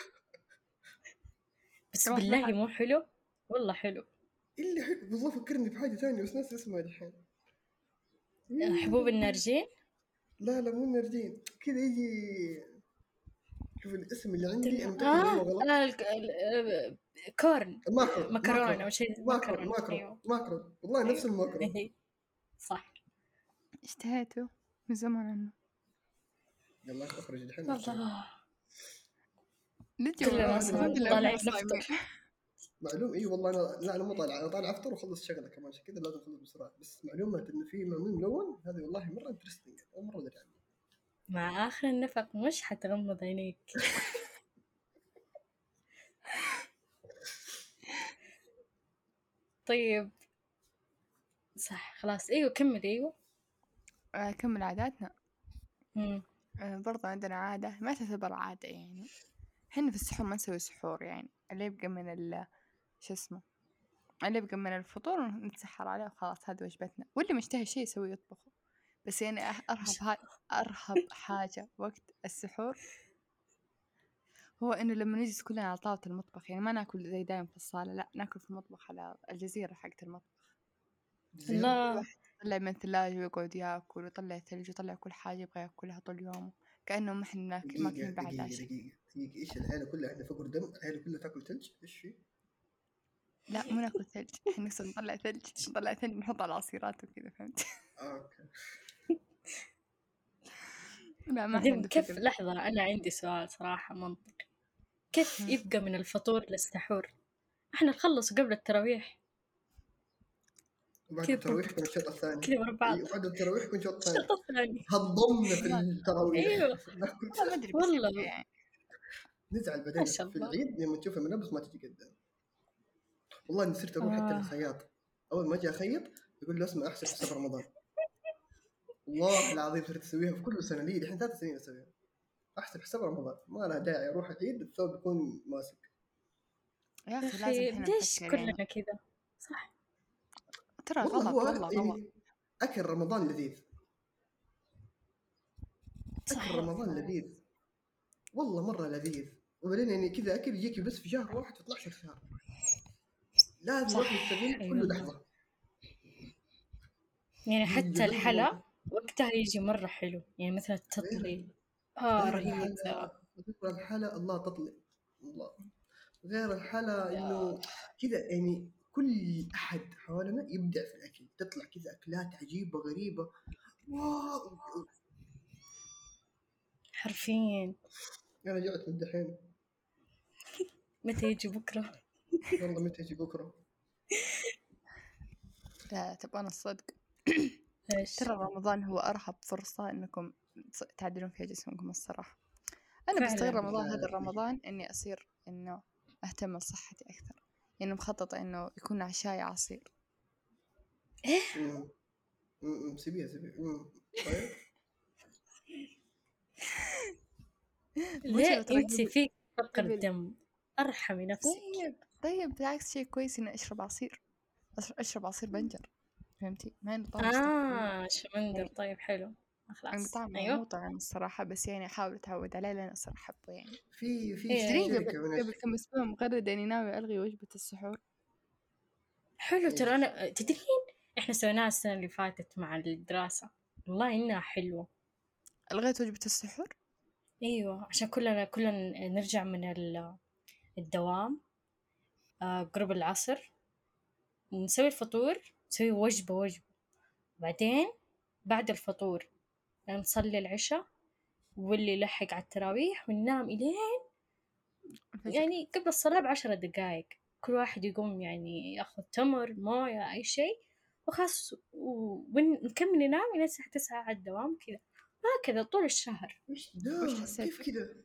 بس بالله. مو حلو؟ والله حلو. اللي حلو. والله فكرني بحاجة ثانية بس ناسي اسمها الحين. حبوب النرجين؟ لا لا مو نرجين كذا يجي شوف الاسم اللي عندي أنا متأكد آه انه غلط. آه، الك- ال- آه، كورن. ماكرو مكرونة أو شيء ماكرو مكرونة. ماكرو أيوه. ماكرو. والله نفس أيوه. الماكرو. إيه. صح. اشتهيته من زمان عنه. يلا أخرج الحين. والله كلنا والله، أصلاً معلوم اي والله أنا لا أنا مو طالع أنا طالع أفطر وأخلص شغلة كمان عشان كذا لازم أخلص بسرعة. بس معلومة انه في معمول ملون هذه والله مرة انترستنج أول مرة أدري عنها. مع آخر النفق مش حتغمض عينيك. طيب. صح خلاص. إيوه كمل إيوه. آه، كمل عاداتنا. مم. آه، برضه عندنا عادة ما تعتبر عادة يعني. إحنا في السحور ما نسوي سحور يعني. اللي يبقى من ال شو اسمه اللي يبقى من الفطور نتسحر عليه وخلاص هذه وجبتنا. واللي مشتهي شيء يسوي يطبخه. بس يعني أرهب ها... أرهب حاجة وقت السحور هو إنه لما نجلس كلنا على طاولة المطبخ يعني ما ناكل زي دايم في الصالة لا ناكل في المطبخ على الجزيرة حقت المطبخ. الله. يطلع من الثلاجة ويقعد ياكل ويطلع ثلج ويطلع كل حاجة يبغى ياكلها طول يومه كأنه ما إحنا ماكلين بعد عشاء دقيقة دقيقة. إيش العيلة كلها؟ إحنا فقر دم العيلة كلها تاكل ثلج؟ إيش في؟ لا مو ناكل ثلج. إحنا نقصد نطلع ثلج. نطلع ثلج نحط على العصيرات وكذا فهمت؟ أوكي. لا ما كيف. لحظة أنا عندي سؤال صراحة منطقي. كيف. يبقى من الفطور للسحور؟ إحنا نخلص قبل التراويح. وبعد كذا التراويح يكون الشوط الثاني؟ كذا ورا بعض إي، وبعد التراويح يكون الشوط الثاني. الشوط الثاني. هضمنا في التراويح. أيوه. والله ما أدري والله. يعني. نزعل بعدين في. العيد لما تشوف الملابس ما تجي قدام. والله إني صرت أروح حتى آه. للخياط أول ما أجي أخيط يقول له أسمع احسب حساب رمضان. والله العظيم صرت أسويها في كل سنة. لي الحين ثلاث سنين أسويها. احسب حساب رمضان. ما لها داعي أروح العيد الثوب يكون ماسك. يا أخي لازم ليش نفكر يعني. كلنا كذا؟ صح. ترى والله غلط هو والله غلط. يعني أكل رمضان لذيذ. صح اكل رمضان لذيذ. والله مرة لذيذ. وبعدين يعني كذا أكل يجيك بس في شهر واحد في 12 شهر. لازم صح، الواحد يستغل أي كل. لحظة. يعني حتى الحلا. وقتها يجي مرة حلو. يعني مثلا تطلي آه غير رهيب. الحلا الله تطلع. الله. غير الحلا إنه كذا يعني كل أحد حولنا يبدع في الأكل. تطلع كذا أكلات عجيبة غريبة. واو. حرفيا. أنا جعت من دحين. متى يجي بكرة؟ والله متى يجي بكرة؟ لا تبغون الصدق؟ ترى رمضان هو أرهب فرصة إنكم تص- تعدلون فيها جسمكم الصراحة. أنا فعلاً. بستغل رمضان هذا. الرمضان إني أصير إنه أهتم بصحتي أكثر. يعني مخططة إنه يكون عشاي عصير. أمم، سيبيها سيبيها. طيب. أنت فيك فقر دم. أرحمي نفسك. طيب. طيب بالعكس شيء كويس إني أشرب عصير. أش- أشرب عصير بنجر. فهمتي؟ ما إنه طعم آه شمندر. طيب حلو. يعني خلاص. طعمه أيوه. مو طعم الصراحة بس يعني أحاول أتعود عليه لين أصير أحبه يعني. في في إيه. تدرين شركه قبل كم أسبوع مقررة إني ناوي ألغي وجبة السحور. حلو ترى أنا تدرين؟ إحنا سويناها السنة اللي فاتت مع الدراسة. والله إنها حلوة. ألغيت وجبة السحور؟ أيوه عشان كلنا كلنا نرجع من ال- الدوام. آه قرب العصر. نسوي الفطور نسوي وجبة وجبة. بعدين بعد الفطور نصلي العشاء واللي يلحق على التراويح وننام إلين. يعني قبل الصلاة بعشرة دقايق. كل واحد يقوم يعني يأخذ تمر موية أي شيء. وخلاص ونكمل ننام إلى الساعة تسعة على الدوام كذا. هكذا طول الشهر. وش حسيت؟ كيف كذا؟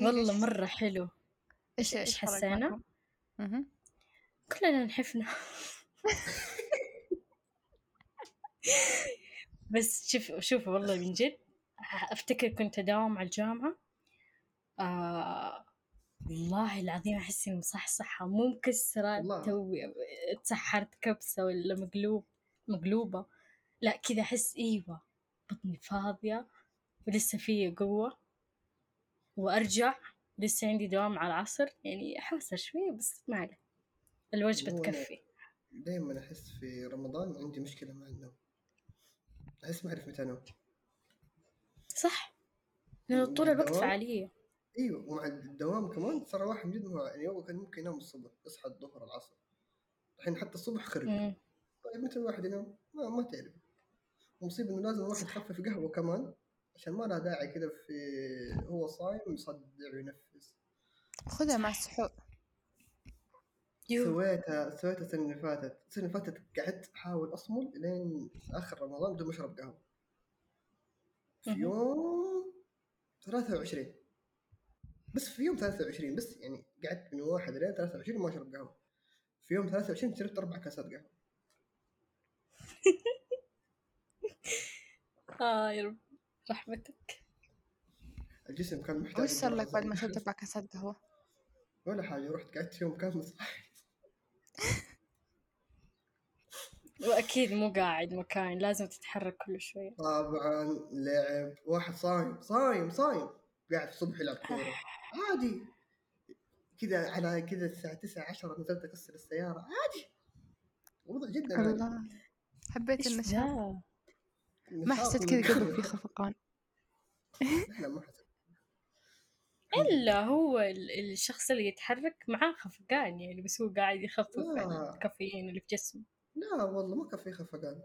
والله مرة حلو. إيش إيش حسينا؟ كلنا نحفنا. بس شوف شوف والله من جد أفتكر كنت أداوم على الجامعة. آه والله العظيم أحس إني مصحصحة مو مكسرة والله. توي تسحرت كبسة ولا مقلوب مقلوبة. لا كذا أحس إيوه بطني فاضية ولسه في قوة. وأرجع لسه عندي دوام على العصر يعني حوسة شوية بس ما عليه. الوجبة هو تكفي. دائما أحس في رمضان عندي مشكلة مع النوم. أحس ما أعرف متى أنام. صح. لأنه طول الوقت؟ فعالية. أيوه ومع الدوام كمان صار واحد من جد هو يعني اول كان ممكن ينام الصبح يصحى الظهر العصر. الحين حتى الصبح خرب. طيب متى الواحد ينام؟ ما, ما تعرف. المصيبة إنه لازم الواحد يخفف قهوة كمان. عشان ما لها داعي كذا في هو صايم يصدع وينفس. خذها مع السحور. سويتها سويتها السنة اللي فاتت. السنة اللي فاتت قعدت أحاول أصمل لين آخر رمضان بدون ما أشرب قهوة. في. يوم 23 بس في يوم 23 بس يعني قعدت من واحد لين 23 ما أشرب قهوة. في يوم 23 شربت أربع كاسات قهوة. آه يا رب. رحمتك الجسم كان محتاج وش صار لك بعد ما شربت أربع كاسات قهوة؟ ولا حاجة رحت قعدت يوم كامل صاحي. وأكيد مو قاعد مكان لازم تتحرك كل شوية. طبعا لعب واحد صايم صايم صايم. قاعد الصبح يلعب كورة. عادي. كذا على كذا الساعة 9 10 نزلت أكسر السيارة. عادي. وضع جدا الله. حبيت النشاط ما حسيت كذا قبل. في خفقان لا ما حسيت إلا هو ال- الشخص اللي يتحرك معاه خفقان يعني بس هو قاعد يخفف. الكافيين اللي في جسمه لا والله ما كان في خفقان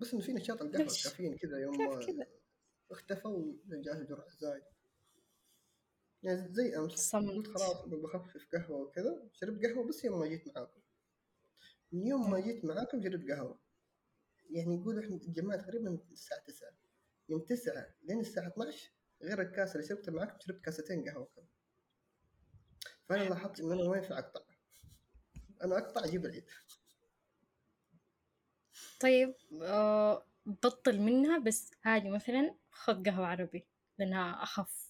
بس إنه في نشاط القهوة ليش؟ الكافيين كذا يوم اختفى وجاء جرعة زايد يعني زي أمس صمت. قلت خلاص بخفف قهوة وكذا شربت قهوة بس يوم ما جيت معاكم من يوم ما جيت معاكم شربت قهوة يعني يقول إحنا تجمعت تقريبا من الساعة 9 من 9 لين الساعة 12 غير الكاسة اللي شربتها معاكم شربت كاستين قهوة كمان فأنا لاحظت إن أنا ما ينفع أقطع. أنا أقطع أجيب العيد. طيب آه بطل منها بس عادي مثلا خذ قهوة عربي لأنها أخف.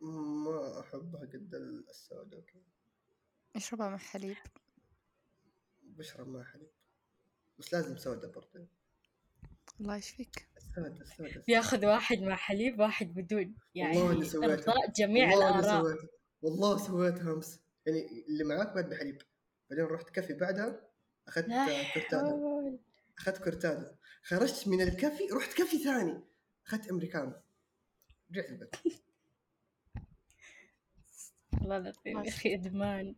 ما أحبها قد السوداء وكذا. أشربها مع حليب. بشرب مع حليب. بس لازم سودا برضه. الله يشفيك. السودا السودا بياخذ واحد مع حليب واحد بدون يعني والله سويتها. جميع والله سويتها. والله سويتها أمس. يعني اللي معاك بعد بحليب بعدين رحت كافي بعدها كرتادو حول. أخذت كرتادو خرجت من الكافي رحت كافي ثاني. أخذت أمريكانو. رجعت البيت. والله العظيم يا أخي إدمان.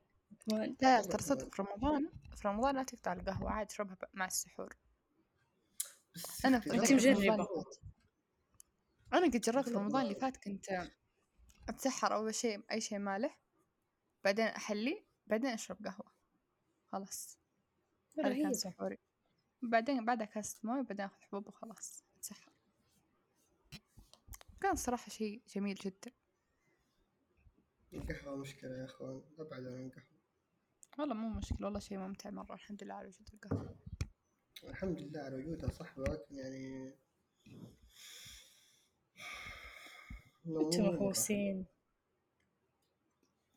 لا ترى صدق في رمضان. في رمضان لا تقطع القهوة عادي اشربها مع السحور. أنا في أنت مجربة. أنا قد جربت في رمضان اللي فات كنت أتسحر أول شيء أي شيء مالح بعدين أحلي بعدين أشرب قهوة. خلاص. هذا كان سحوري. بعدين بعدها كاسة موية بعدين أخذ حبوب وخلاص أتسحر. كان صراحة شيء جميل جدا. القهوة مشكلة يا أخوان أبعد عن القهوة. والله مو مشكلة والله شيء ممتع مرة الحمد لله على وجود القهوة الحمد لله على وجودها صح ولكن يعني مرة. مهووسين.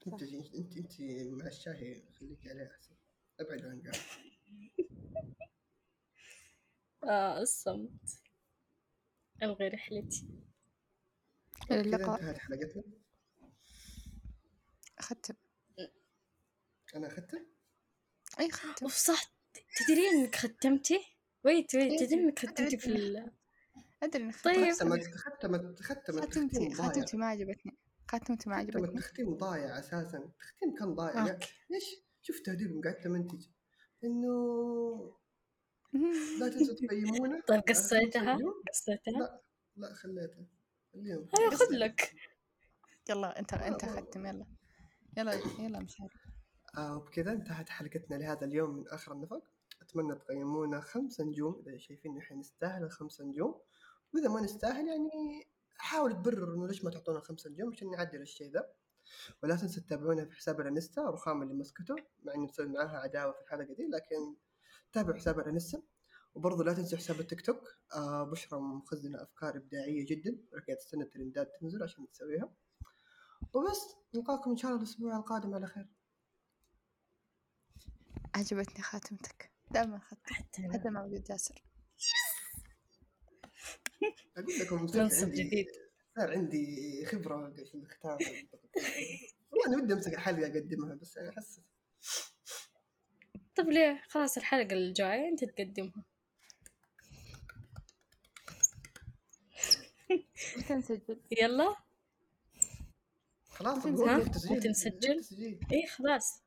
أنت أنت أنت مع الشاي خليك عليه أحسن. أبعد عن القهوة آه الصمت. ألغي رحلتي. إلى كذا اللقاء انتهت حلقتنا. أختم. أنا اخذته أي ختم. أوف صح. تدرين إنك ختمتي؟ ويت ويت تدرين أدري. ختمتي في ال أدري إنك طيب. ختمت ختمت ختمت ختمت خاتمتي تختيم ضايع خاتمتي ما عجبتني. خاتمتي ما ختمت عجبتني تختيم ضايع أساسا. التختيم كان ضايع أوكي. ليش؟ شفت تهديد قعدت امنتج إنه لا تنسوا تقيمونا طيب قصيتها؟ قصيتها؟ لا لا خليتها اليوم خذ لك. يلا أنت أنت آه. ختم. يلا. يلا يلا مشاري وبكذا انتهت حلقتنا لهذا اليوم من آخر النفق أتمنى تقيمونا خمسة نجوم. إذا شايفين إحنا نستاهل الخمسة نجوم. وإذا ما نستاهل يعني حاول تبرر إنه ليش ما تعطونا خمسة نجوم عشان نعدل الشيء ذا. ولا تنسوا تتابعونا في حساب الانستا رخام اللي مسكته مع اني مسوي معاها عداوة في الحلقة دي لكن تابعوا حساب الانستا. وبرضه لا تنسوا حساب التيك توك. آه بشرى مخزنة أفكار إبداعية جدا. قاعد تستنى الترندات تنزل عشان تسويها. وبس نلقاكم إن شاء الله الأسبوع القادم على خير. عجبتني خاتمتك. دائما ختم حتى مع وجود جاسر أقول لكم منصب جديد. صار عندي خبرة في الختام والله أنا ودي أمسك حلقه أقدمها بس أنا احس طب ليه؟ خلاص الحلقة الجاية أنت تقدمها. متى نسجل؟ يلا. خلاص ممكن نسجل؟ إيه خلاص.